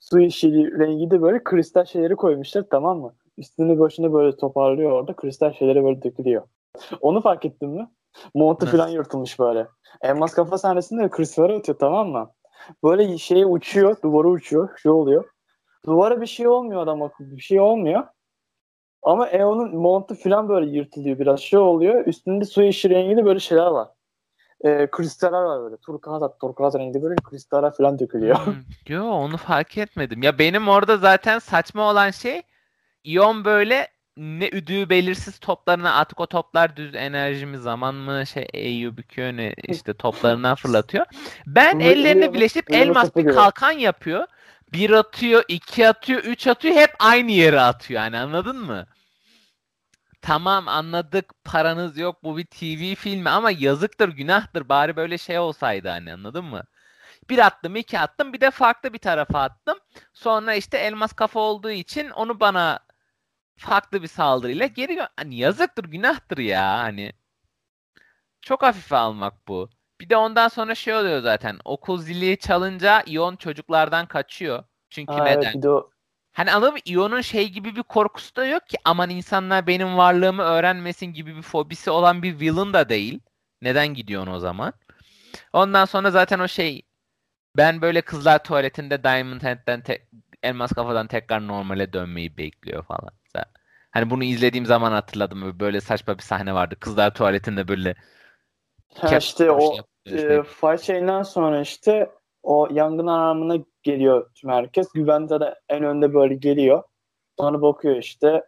Su yeşili rengi de böyle kristal şeyleri koymuşlar tamam mı? üstünü başını böyle toparlıyor orada. Kristal şeyleri böyle dökülüyor. Onu fark ettin mi? Montu falan yırtılmış böyle. Elmas kafa sahnesinde kristalleri atıyor tamam mı? Böyle şeye uçuyor, duvara uçuyor, şey oluyor. Duvara bir şey olmuyor adam bir şey olmuyor. Ama Eon'un montu falan böyle yırtılıyor biraz şey oluyor. Üstünde su yeşil renginde böyle şeyler var. Ee, kristaller var böyle. Turkuaz, turkuaz renginde böyle kristaller falan dökülüyor. Hmm, yo onu fark etmedim. Ya benim orada zaten saçma olan şey İyon böyle ne üdüğü belirsiz toplarına artık o toplar düz enerji mi zaman mı şey eğiyor büküyor ne işte toplarından fırlatıyor. Ben ellerini birleştirip elmas bir kalkan yapıyor. Bir atıyor, iki atıyor, üç atıyor. Hep aynı yere atıyor yani anladın mı? Tamam anladık paranız yok bu bir TV filmi ama yazıktır günahtır bari böyle şey olsaydı hani anladın mı? Bir attım iki attım bir de farklı bir tarafa attım. Sonra işte elmas kafa olduğu için onu bana farklı bir saldırıyla geri hani yazıktır günahtır ya hani çok hafife almak bu. Bir de ondan sonra şey oluyor zaten. Okul zili çalınca İon çocuklardan kaçıyor. Çünkü ha, neden? Evet, o... Hani anladın mı? İon'un şey gibi bir korkusu da yok ki aman insanlar benim varlığımı öğrenmesin gibi bir fobisi olan bir villain da değil. Neden gidiyorsun o zaman? Ondan sonra zaten o şey ben böyle kızlar tuvaletinde Diamond Head'den te- elmas kafadan tekrar normale dönmeyi bekliyor falan. Hani bunu izlediğim zaman hatırladım. Böyle saçma bir sahne vardı. Kızlar tuvaletinde böyle ha işte o e, fight şeyinden sonra işte o yangın alarmına geliyor tüm herkes. Güvende de en önde böyle geliyor. Sonra bakıyor işte.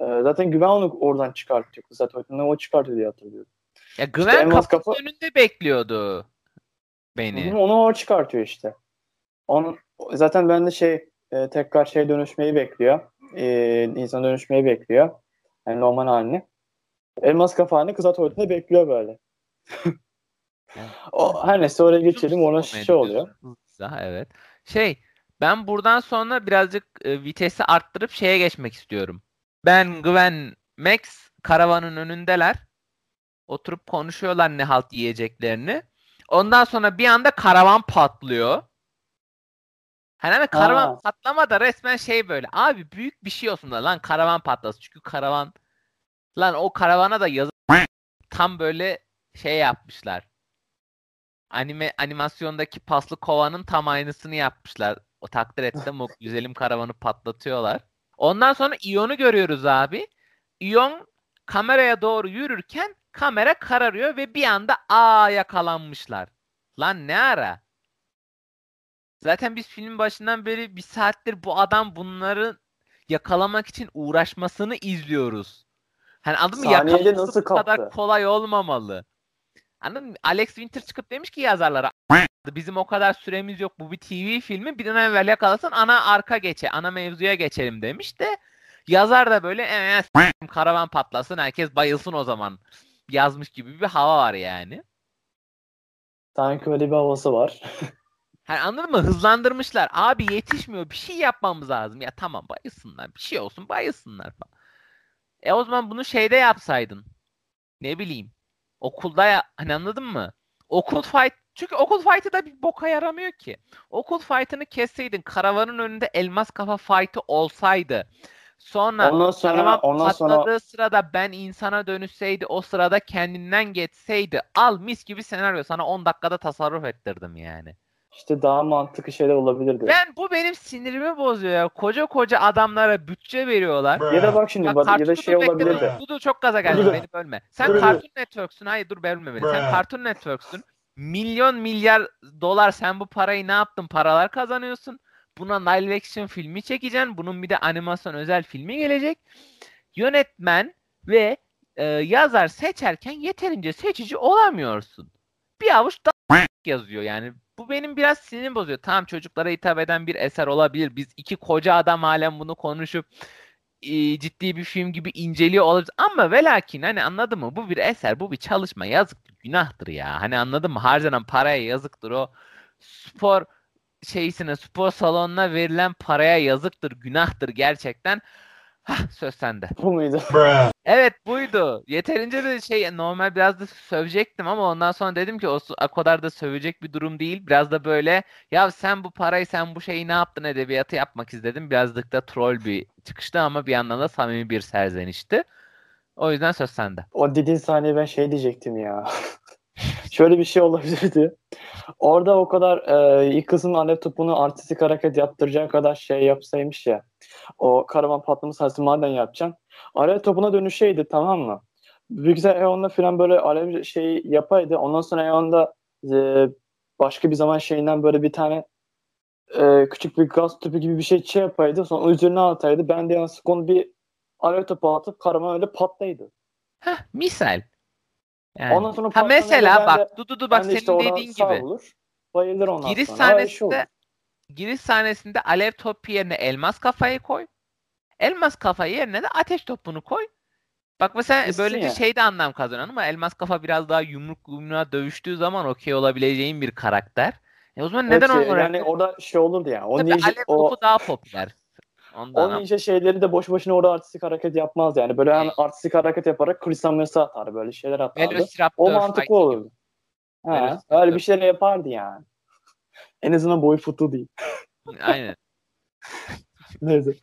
E, zaten Güven onu oradan çıkartıyor. Kızlar tuvaletinden o çıkartıyor diye hatırlıyorum. Ya Güven işte kapının kafa... önünde bekliyordu. beni. Onu o çıkartıyor işte. Onun, zaten ben de şey e, tekrar şey dönüşmeyi bekliyor. E, insan dönüşmeyi bekliyor. Yani normal halini. Elmas kafa halini kıza tuvaletinde bekliyor böyle. *laughs* o, her neyse oraya geçelim. Ona şey oluyor. Daha evet. Şey ben buradan sonra birazcık e, vitesi arttırıp şeye geçmek istiyorum. Ben Gwen Max karavanın önündeler. Oturup konuşuyorlar ne halt yiyeceklerini. Ondan sonra bir anda karavan patlıyor. Hani ama karavan Aa. patlama da resmen şey böyle. Abi büyük bir şey olsun da lan karavan patlasın. Çünkü karavan lan o karavana da yazı tam böyle şey yapmışlar. Anime animasyondaki paslı kovanın tam aynısını yapmışlar. O takdir ettim o *laughs* güzelim karavanı patlatıyorlar. Ondan sonra Ion'u görüyoruz abi. Ion kameraya doğru yürürken kamera kararıyor ve bir anda aa yakalanmışlar. Lan ne ara? Zaten biz filmin başından beri bir saattir bu adam bunları yakalamak için uğraşmasını izliyoruz. Hani anladın mı? Yakalaması nasıl bu kadar kolay olmamalı. Anladın mı? Alex Winter çıkıp demiş ki yazarlara bizim o kadar süremiz yok bu bir TV filmi bir an evvel yakalasın ana arka geçe ana mevzuya geçelim demiş de yazar da böyle e, karavan patlasın herkes bayılsın o zaman yazmış gibi bir hava var yani. Sanki öyle bir havası var. *laughs* Hani anladın mı? Hızlandırmışlar. Abi yetişmiyor. Bir şey yapmamız lazım. Ya tamam bayılsınlar. Bir şey olsun bayılsınlar falan. E o zaman bunu şeyde yapsaydın. Ne bileyim. Okulda ya hani anladın mı? Okul fight çünkü okul fight'ı da bir boka yaramıyor ki. Okul fight'ını kesseydin karavanın önünde elmas kafa fight'ı olsaydı. Sonra, ondan sonra karavan ondan patladığı sonra... sırada ben insana dönüşseydi o sırada kendinden geçseydi al mis gibi senaryo sana 10 dakikada tasarruf ettirdim yani. İşte daha mantıklı şeyler olabilirdi. Ben bu benim sinirimi bozuyor ya. Koca koca adamlara bütçe veriyorlar. Ya da bak şimdi ya, bak, ya da şey olabilirdi. Dudu çok gaza geldi beni bölme. Sen Cartoon Network'sün. Hayır dur bölme beni. Sen Cartoon Network'sün. Milyon milyar dolar sen bu parayı ne yaptın? Paralar kazanıyorsun. Buna live action filmi çekeceksin. Bunun bir de animasyon özel filmi gelecek. Yönetmen ve e, yazar seçerken yeterince seçici olamıyorsun. Bir avuç da *laughs* yazıyor yani bu benim biraz sinirim bozuyor. Tamam çocuklara hitap eden bir eser olabilir. Biz iki koca adam halen bunu konuşup e, ciddi bir film gibi inceliyor olabilir. Ama velakin hani anladın mı? Bu bir eser, bu bir çalışma. Yazıktır, günahtır ya. Hani anladın mı? Harcanan paraya yazıktır o. Spor şeysine, spor salonuna verilen paraya yazıktır, günahtır gerçekten. Hah, söz sende. Bu muydu? evet buydu. Yeterince de şey normal biraz da sövecektim ama ondan sonra dedim ki o, o kadar da sövecek bir durum değil. Biraz da böyle ya sen bu parayı sen bu şeyi ne yaptın edebiyatı yapmak istedim. Birazcık da troll bir çıkıştı ama bir yandan da samimi bir serzenişti. O yüzden söz sende. O dediğin saniye ben şey diyecektim ya. *laughs* Şöyle bir şey *laughs* olabilirdi. Orada o kadar e, kızın alev topunu artistik hareket yaptıracağı kadar şey yapsaymış ya. O karavan patlama sahası maden yapacaksın. Alev topuna dönüşeydi tamam mı? Bilgisayar Eon'da falan böyle alev şey yapaydı. Ondan sonra Eon'da e, başka bir zaman şeyinden böyle bir tane e, küçük bir gaz tüpü gibi bir şey şey yapaydı. Sonra üzerine ataydı. Ben de yansık onu bir alev topu atıp karavan öyle patlaydı. Heh, misal. Yani. Ondan sonra ha mesela bak Dudu du, bak senin işte dediğin gibi. Olur, bayılır ondan giriş sonra. Sahnesinde, giriş sahnesinde alev topu yerine elmas kafayı koy. Elmas kafa yerine de ateş topunu koy. Bak mesela Kesin böylece ya. şey de anlam kazanıyor ama elmas kafa biraz daha yumruk yumruğa dövüştüğü zaman okey olabileceğin bir karakter. E o zaman neden evet, olarak? Yani orada şey olurdu ya. O ninja, alev o... topu daha popüler. Ondan o ninja şeyleri de boş boşuna orada artistik hareket yapmaz yani. Böyle hani artistik hareket yaparak Chris Amnes'i atar böyle şeyler atardı. O mantıklı olurdu. Ha, öyle bir şeyler yapardı yani. *laughs* en azından boy futu değil. *laughs* Aynen. *laughs* Neyse.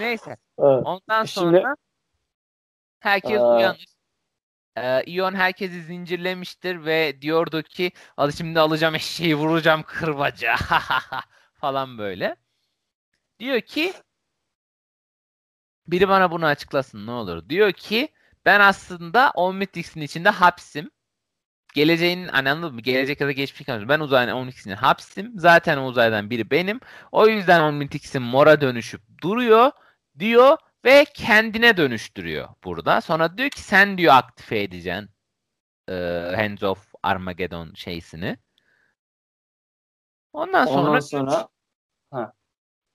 Neyse. Evet. Ondan sonra Şimdi, herkes ee, uyanır. Ee, Ion herkesi zincirlemiştir ve diyordu ki al şimdi alacağım eşeği vuracağım kırbaca falan böyle. Diyor ki biri bana bunu açıklasın ne olur. Diyor ki ben aslında Omnitrix'in içinde hapsim. Geleceğin hani anladın mı? Gelecek ya da geçmiş kalmış. Ben uzayın Omnitrix'in hapsim. Zaten o uzaydan biri benim. O yüzden Omnitrix'in mora dönüşüp duruyor diyor ve kendine dönüştürüyor burada. Sonra diyor ki sen diyor aktive edeceksin e, Hands of Armageddon şeysini. Ondan sonra, Ondan sonra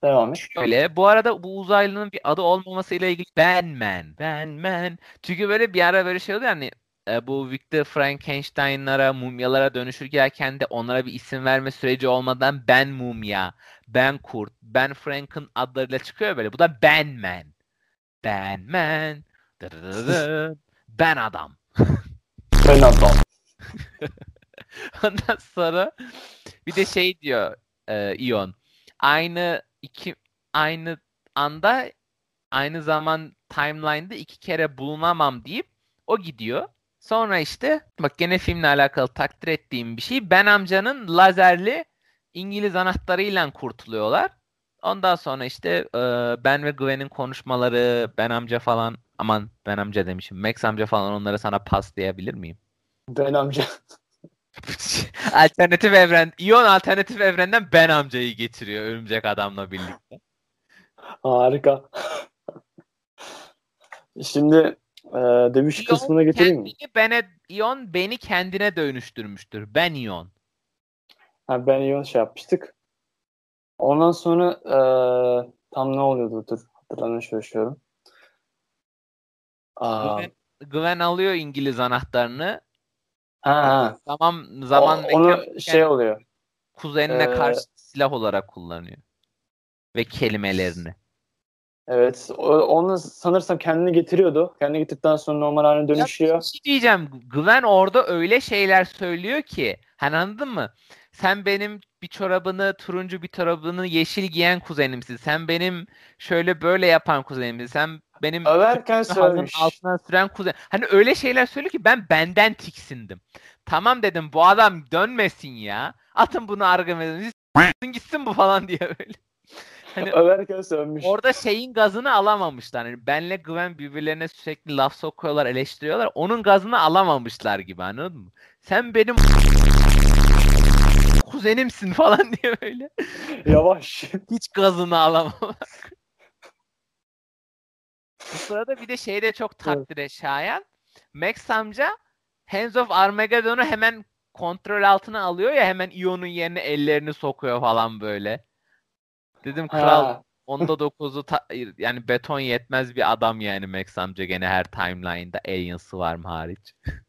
devam et. Şöyle bu arada bu uzaylının bir adı olmamasıyla ilgili Batman, Batman. Çünkü böyle bir ara böyle şey oluyor yani e, bu Victor Frankenstein'lara, mumyalara dönüşürken de onlara bir isim verme süreci olmadan ben mumya, ben kurt, ben Franken adlarıyla çıkıyor böyle. Bu da Batman. Batman. *laughs* Ben adam. Ben adam. *laughs* Ondan sonra bir de şey diyor e, Ion. Aynı iki aynı anda aynı zaman timeline'da iki kere bulunamam deyip o gidiyor. Sonra işte bak gene filmle alakalı takdir ettiğim bir şey. Ben amcanın lazerli İngiliz anahtarıyla kurtuluyorlar. Ondan sonra işte e, Ben ve Gwen'in konuşmaları, Ben amca falan aman Ben amca demişim. Max amca falan onları sana paslayabilir miyim? Ben amca. *laughs* alternatif evren, İyon alternatif evrenden Ben amcayı getiriyor Örümcek Adam'la birlikte. Harika. Şimdi e, dövüş İyon kısmına getireyim mi? Bene, İyon beni kendine dönüştürmüştür. Ben İyon. Ha, ben İyon şey yapmıştık. Ondan sonra e, tam ne oluyordu? Dur hatırlamaya çalışıyorum. Gwen, Gwen alıyor İngiliz anahtarını. Ha, ha. Zaman zaman o, onu şey oluyor. Kuzenine ee, karşı silah olarak kullanıyor. Ve kelimelerini. Evet. Onu sanırsam kendini getiriyordu. Kendini getirdikten sonra normal haline dönüşüyor. Ya, şey diyeceğim. Gwen orada öyle şeyler söylüyor ki. Hani anladın mı? Sen benim bir çorabını turuncu bir çorabını yeşil giyen kuzenimsin. Sen benim şöyle böyle yapan kuzenimsin. Sen benim överken söylemiş. altına süren kuzen. Hani öyle şeyler söylüyor ki ben benden tiksindim. Tamam dedim bu adam dönmesin ya. Atın bunu argımesin. *laughs* gitsin bu falan diye böyle. *laughs* Hani överken sövmüş. Orada şeyin gazını alamamışlar. Yani benle Gwen birbirlerine sürekli laf sokuyorlar, eleştiriyorlar. Onun gazını alamamışlar gibi anladın mı? Sen benim *laughs* kuzenimsin falan diye böyle. Yavaş. Hiç gazını alamamak. Bu sırada bir de şeyde çok takdire evet. şayan. Max amca Hands of Armageddon'u hemen kontrol altına alıyor ya hemen Ion'un yerine ellerini sokuyor falan böyle. Dedim kral ha. onda 9'u ta- yani beton yetmez bir adam yani Max amca gene her timeline'da Aliens'ı var mı hariç. *laughs*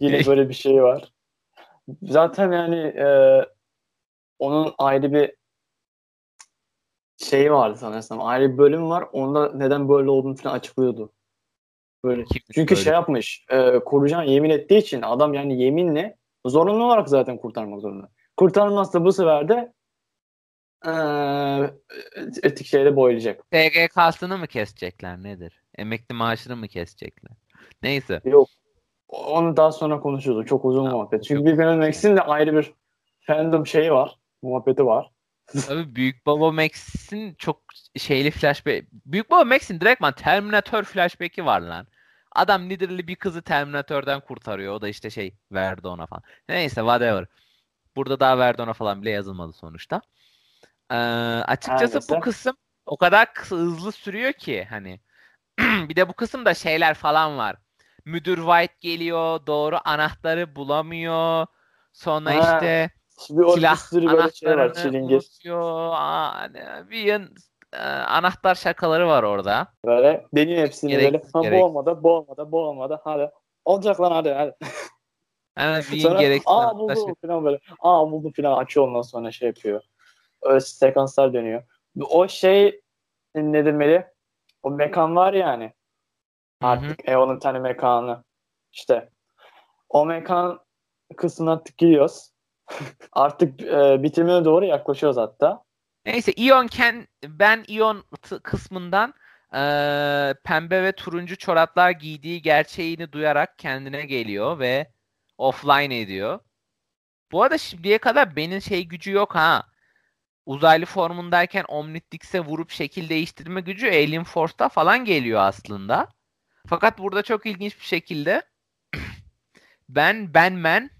Yine böyle bir şey var. Zaten yani e, onun ayrı bir şeyi vardı sanırsam. Ayrı bir bölüm var. Onda neden böyle olduğunu falan açıklıyordu. Böyle. Çünkü böyle. şey yapmış. E, koruyacağını yemin ettiği için adam yani yeminle zorunlu olarak zaten kurtarmak zorunda. Kurtarmazsa bu sefer de e, etik şeyde boylayacak. TGK'sını mı kesecekler nedir? Emekli maaşını mı kesecekler? Neyse. Yok. Onu daha sonra konuşuruz. Çok uzun ha, muhabbet. Çünkü bir Max'in de ayrı bir fandom şeyi var. Muhabbeti var. Tabii Büyük Baba Max'in çok şeyli flashback. Büyük Baba Max'in direktman Terminator flashback'i var lan. Adam literally bir kızı Terminator'dan kurtarıyor. O da işte şey verdi ona falan. Neyse whatever. Burada daha verdi ona falan bile yazılmadı sonuçta. Ee, açıkçası Herkese. bu kısım o kadar hızlı sürüyor ki hani. *clears throat* bir de bu kısımda şeyler falan var. Müdür White geliyor. Doğru anahtarı bulamıyor. Sonra ha. işte bir silah anahtarını şey var, unutuyor. bir yan, e, anahtar şakaları var orada. Böyle deniyor hepsini gerek, böyle. Ha, bu olmadı, bu olmadı, bu olmadı. Hadi. Olacak lan hadi hadi. Yani sonra gereksiz aa buldu falan böyle. Aa buldu falan açıyor ondan sonra şey yapıyor. Öyle sekanslar dönüyor. O şey ne demeli? O mekan var yani. Artık Eo'nun tane mekanı. İşte o mekan kısmına artık gidiyoruz. Artık e, bitimine doğru yaklaşıyoruz hatta. Neyse Ion Ken ben Ion kısmından e, pembe ve turuncu çoraplar giydiği gerçeğini duyarak kendine geliyor ve offline ediyor. Bu arada şimdiye kadar benim şey gücü yok ha. Uzaylı formundayken Omnitrix'e vurup şekil değiştirme gücü Alien Force'ta falan geliyor aslında. Fakat burada çok ilginç bir şekilde *clears throat* ben Benman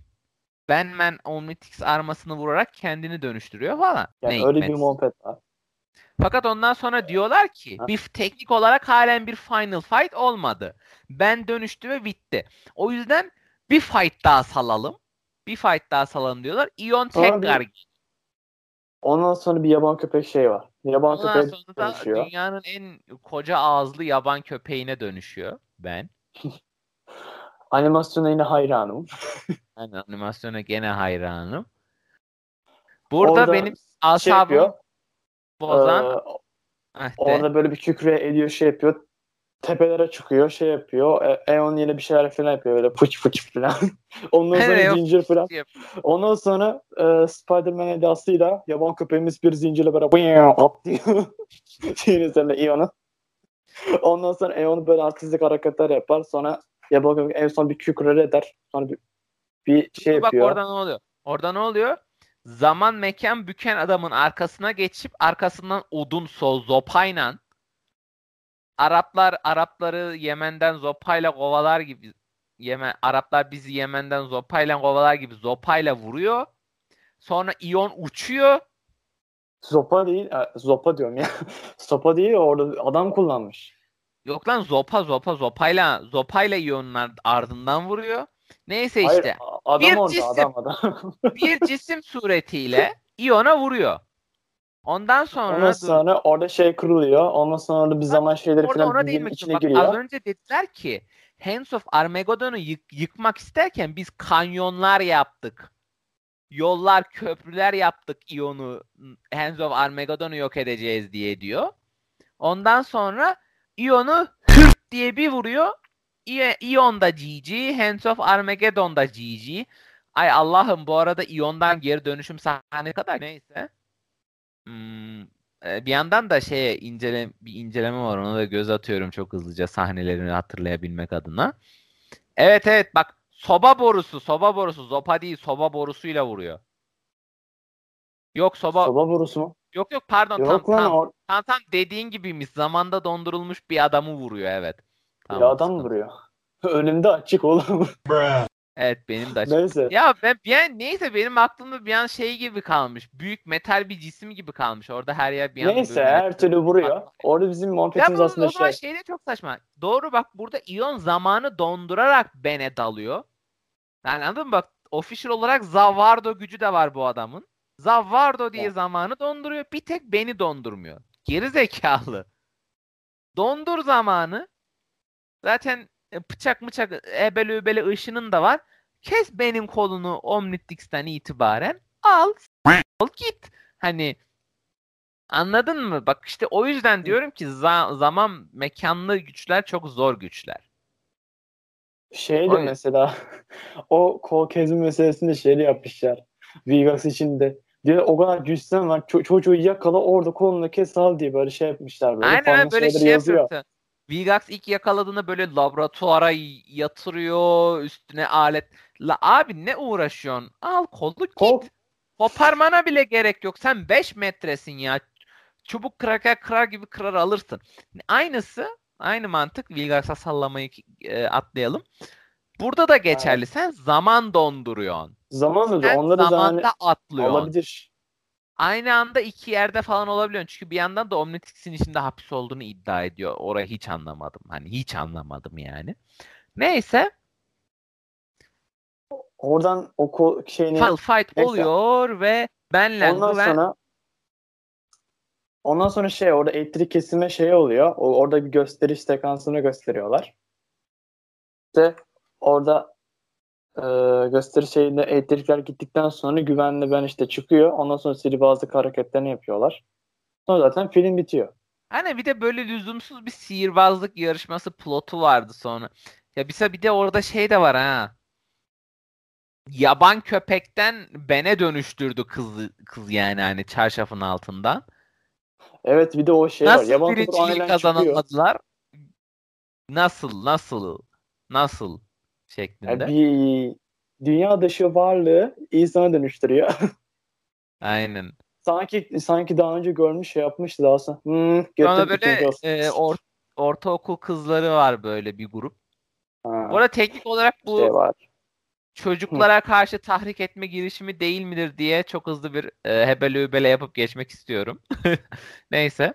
Benman Omnitrix armasını vurarak kendini dönüştürüyor falan. Yani ne öyle hikmet. bir muhabbet var. Fakat ondan sonra diyorlar ki ha? bir teknik olarak halen bir final fight olmadı. Ben dönüştü ve bitti. O yüzden bir fight daha salalım. Bir fight daha salın diyorlar. Ion tekrar bir, Ondan sonra bir yaban köpek şey var. Yaban Ondan köpek sonra da dönüşüyor. dünyanın en koca ağızlı yaban köpeğine dönüşüyor ben. *laughs* Animasyona yine hayranım. *laughs* yani animasyona gene hayranım. Burada Orada benim asabımı şey bozan ee, orada böyle bir kükre ediyor şey yapıyor tepelere çıkıyor şey yapıyor. E, Eon yine bir şeyler falan yapıyor böyle fıç fıç falan. *laughs* Ondan sonra zincir falan. Ondan sonra e, Spider-Man edasıyla yaban köpeğimiz bir zincirle böyle atlıyor. *laughs* Şeyin üzerine Eon'un. Ondan sonra Eon böyle artistik hareketler yapar. Sonra köpek en son bir kükre eder. Sonra bir, bir şey Dur, yapıyor. Bak orada ne oluyor? Orada ne oluyor? Zaman mekan büken adamın arkasına geçip arkasından odun sol zopayla Araplar Arapları Yemen'den zopayla kovalar gibi Yemen Araplar bizi Yemen'den zopayla kovalar gibi zopayla vuruyor. Sonra iyon uçuyor. Zopa değil, e, zopa diyorum ya. *laughs* Sopa değil orada adam kullanmış. Yok lan zopa zopa zopayla zopayla iyonlar ardından vuruyor. Neyse Hayır, işte. Adam bir orada cisim, adam adam. *laughs* bir cisim suretiyle iyona vuruyor. Ondan sonra Ondan sonra dur. orada şey kırılıyor. Ondan sonra da bir zaman şeyleri orada falan bilginin içine Bak, giriyor. Az önce dediler ki Hands of Armageddon'u yık, yıkmak isterken biz kanyonlar yaptık. Yollar, köprüler yaptık Ion'u Hands of Armageddon'u yok edeceğiz diye diyor. Ondan sonra Ion'u hırt diye bir vuruyor. Ion da GG, Hands of Armageddon da GG. Ay Allah'ım bu arada Ion'dan geri dönüşüm sahne kadar neyse. Hmm, e, bir yandan da şeye incele bir inceleme var ona da göz atıyorum çok hızlıca sahnelerini hatırlayabilmek adına. Evet evet bak soba borusu soba borusu zopa değil soba borusuyla vuruyor. Yok soba soba borusu mu? Yok yok pardon yok tam, tam, or- tam tam dediğin gibiymiş. Zamanda dondurulmuş bir adamı vuruyor evet. Tamam, bir adam vuruyor. *laughs* Önümde açık oğlum. Evet benim de açık. Neyse. Ya ben bir an, neyse benim aklımda bir an şey gibi kalmış. Büyük metal bir cisim gibi kalmış. Orada her yer bir an Neyse her türlü vuruyor. Orada bizim muhabbetimiz aslında o zaman şey. de çok saçma. Doğru bak burada iyon zamanı dondurarak bene dalıyor. Yani anladın mı? Bak official olarak Zavardo gücü de var bu adamın. Zavardo diye ya. zamanı donduruyor. Bir tek beni dondurmuyor. Geri zekalı. Dondur zamanı. Zaten e, bıçak mıçak ebeli übeli ışının da var. Kes benim kolunu Omnitrix'ten itibaren al, al git. Hani anladın mı? Bak işte o yüzden diyorum ki za- zaman mekanlı güçler çok zor güçler. Şey de mesela *laughs* o kol kesme meselesinde şeyli yapmışlar. Vegas içinde. Diyor o kadar güçten var. Ço- çocuğu yakala orada kolunu kes al diye böyle şey yapmışlar. Böyle Aynen böyle şey yazıyor. yapıyor. Vilgax ilk yakaladığında böyle laboratuvara yatırıyor üstüne alet. La abi ne uğraşıyorsun? Al kolu git. Kol. Koparmana bile gerek yok. Sen 5 metresin ya. Çubuk kırarken kırar gibi kırar alırsın. Aynısı aynı mantık. Vilgax'a sallamayı e, atlayalım. Burada da geçerli. Evet. Sen zaman donduruyorsun. Zaman donduruyor. Onları zamanda yani atlıyorsun. Olabilir aynı anda iki yerde falan olabiliyor. Çünkü bir yandan da Omnitrix'in içinde hapis olduğunu iddia ediyor. Orayı hiç anlamadım. Hani hiç anlamadım yani. Neyse. Oradan o şeyini... Final fight Neyse. oluyor ve benle Ondan ben... sonra Ondan sonra şey orada elektrik kesime şey oluyor. O, orada bir gösteriş sekansını gösteriyorlar. İşte orada e, gösteri şeyinde elektrikler gittikten sonra güvenli ben işte çıkıyor. Ondan sonra sihirbazlık hareketlerini yapıyorlar. Sonra zaten film bitiyor. Hani bir de böyle lüzumsuz bir sihirbazlık yarışması plotu vardı sonra. Ya bir, bir de orada şey de var ha. Yaban köpekten bene dönüştürdü kız kız yani hani çarşafın altından. Evet bir de o şey nasıl var. Yaban birinciyi kazanamadılar? Nasıl nasıl nasıl? Şeklinde. Yani bir dünya dışı varlığı insana dönüştürüyor. *laughs* Aynen. Sanki sanki daha önce görmüş şey yapmıştı daha sonra. Hmm, sonra böyle e, or, ortaokul kızları var böyle bir grup. Ha. Bu arada teknik olarak bu şey var. çocuklara karşı tahrik etme girişimi değil midir diye çok hızlı bir e, hebele übele yapıp geçmek istiyorum. *laughs* Neyse.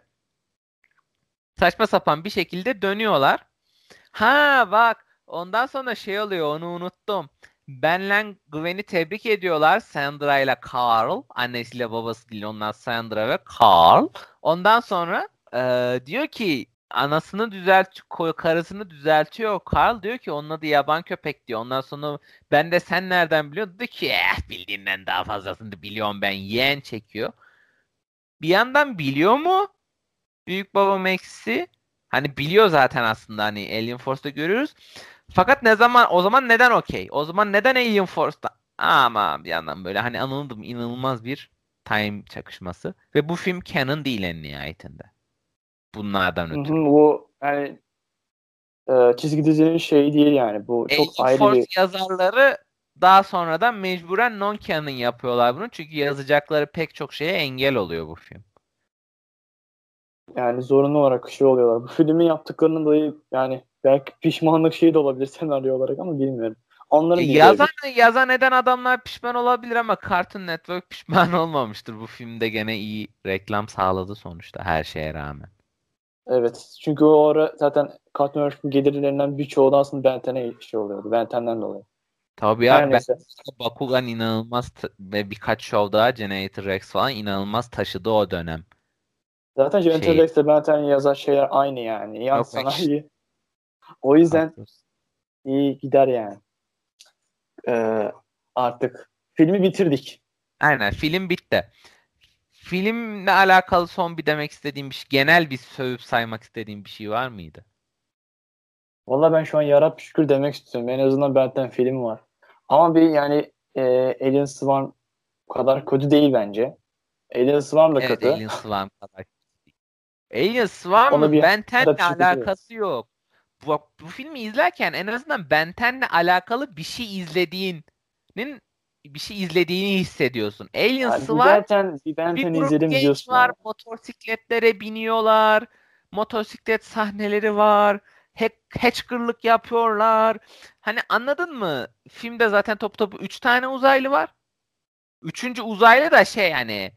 Saçma sapan bir şekilde dönüyorlar. Ha bak Ondan sonra şey oluyor onu unuttum. Ben'le Gwen'i tebrik ediyorlar. Sandra ile Carl. Annesiyle babası değil onlar Sandra ve Carl. Ondan sonra e, diyor ki anasını düzelt karısını düzeltiyor. Carl diyor ki onun adı yaban köpek diyor. Ondan sonra ben de sen nereden biliyorsun? Diyor ki eh, bildiğinden daha fazlasını biliyorum ben. Yeğen çekiyor. Bir yandan biliyor mu? Büyük baba Max'i hani biliyor zaten aslında hani Alien Force'da görüyoruz. Fakat ne zaman o zaman neden okey? O zaman neden Alien Force'da? Ama bir yandan böyle hani anladım inanılmaz bir time çakışması. Ve bu film canon değil en nihayetinde. Bunlardan ötürü. Hı hı, bu yani e, çizgi dizinin şeyi değil yani. Bu çok Alien ayrı Force bir... yazarları daha sonradan mecburen non canon yapıyorlar bunu. Çünkü yazacakları pek çok şeye engel oluyor bu film. Yani zorunlu olarak şey oluyorlar. Bu filmi yaptıklarının dolayı yani belki pişmanlık şeyi de olabilir senaryo olarak ama bilmiyorum. Onların e, yazan, yazan eden adamlar pişman olabilir ama Cartoon Network *laughs* pişman olmamıştır. Bu filmde gene iyi reklam sağladı sonuçta her şeye rağmen. Evet. Çünkü o ara zaten Cartoon Network'ın gelirlerinden birçoğu da aslında Benten'e şey oluyordu. Benten'den dolayı. Tabii ya ben Bakugan inanılmaz ve birkaç show daha Generator Rex falan inanılmaz taşıdı o dönem. Zaten Generator şey... Rex'le Benten yazar şeyler aynı yani. Yan Yok, sanayi. O yüzden iyi gider yani. Ee, artık filmi bitirdik. Aynen film bitti. Filmle alakalı son bir demek istediğim bir şey, genel bir sövüp saymak istediğim bir şey var mıydı? Valla ben şu an yarab şükür demek istiyorum. En azından Benten film var. Ama bir yani e, Alien Swarm kadar kötü değil bence. Alien Swarm da evet, kötü. Alien Swarm kadar Alien Swarm'ın Benten'le alakası yok. Bu, bu filmi izlerken en azından Benten'le alakalı bir şey izlediğinin bir şey izlediğini hissediyorsun. Alien yani Swarm bir, Benten bir izledim genç diyorsun var, abi. motosikletlere biniyorlar, motosiklet sahneleri var, hack, hackerlık yapıyorlar. Hani anladın mı? Filmde zaten top topu 3 tane uzaylı var. Üçüncü uzaylı da şey yani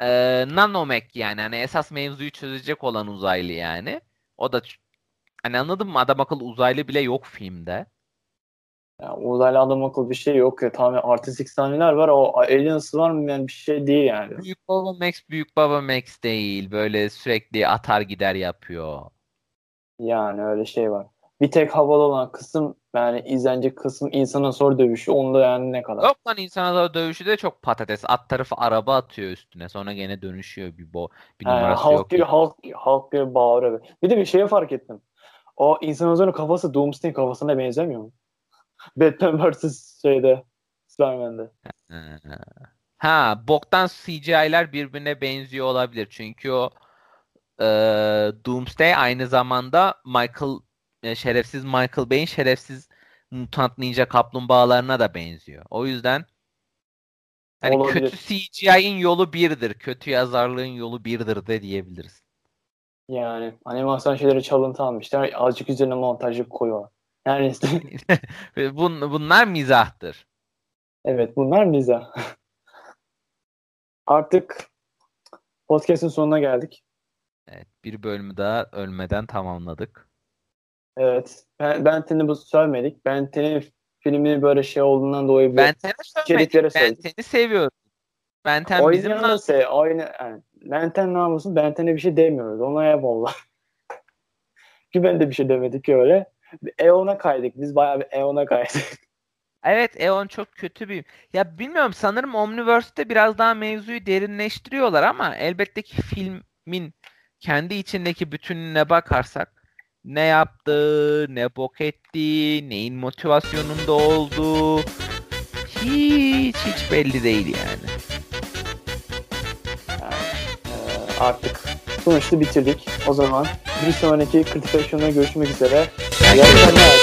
e, Nanomek yani hani esas mevzuyu çözecek olan uzaylı yani. O da hani anladın mı? Adam akıllı uzaylı bile yok filmde. Yani uzaylı adam akıllı bir şey yok ya. Tamamen artistik sahneler var. O Aliens var mı yani bir şey değil yani. Büyük Baba Max Büyük Baba Max değil. Böyle sürekli atar gider yapıyor. Yani öyle şey var. Bir tek havalı olan kısım yani izlenecek kısım insana zor dövüşü. Onda yani ne kadar? Yok lan insana zor dövüşü de çok patates. At tarafı araba atıyor üstüne. Sonra gene dönüşüyor bir bo bir He, numarası halk yok. Gibi, halk, halk gibi bağırıyor. Bir de bir şeye fark ettim. O insan zorun kafası Doomsday'in kafasına benzemiyor mu? *laughs* Batman vs. şeyde Spider-Man'de. Ha, boktan CGI'ler birbirine benziyor olabilir. Çünkü o e, Doomsday aynı zamanda Michael e, şerefsiz Michael Bay'in şerefsiz mutant ninja kaplumbağalarına da benziyor. O yüzden hani kötü CGI'nin yolu birdir. Kötü yazarlığın yolu birdir de diyebiliriz. Yani animasyon şeyleri çalıntı almışlar. Azıcık üzerine montajlık koyuyorlar. Yani *laughs* Bun, bunlar mizahtır. Evet bunlar mizah. Artık podcast'in sonuna geldik. Evet, bir bölümü daha ölmeden tamamladık. Evet. Ben, Benten'i bu söylemedik. Benten'in filmini böyle şey olduğundan dolayı Benten'i söylemedik. Benten'i seviyorum. Benten bizim da se oyna yani, Benten namusun Benten'e bir şey demiyoruz. Ona eyvallah. *laughs* Ki ben de bir şey demedik öyle. Eon'a kaydık. Biz bayağı bir Eon'a kaydık. *laughs* Evet Eon çok kötü bir. Ya bilmiyorum sanırım Omniverse'te biraz daha mevzuyu derinleştiriyorlar ama elbette ki filmin kendi içindeki bütününe bakarsak ne yaptı, ne bok etti, neyin motivasyonunda oldu hiç hiç belli değil yani. Artık sonuçta bitirdik. O zaman bir sonraki Critical görüşmek üzere. Akşamlar.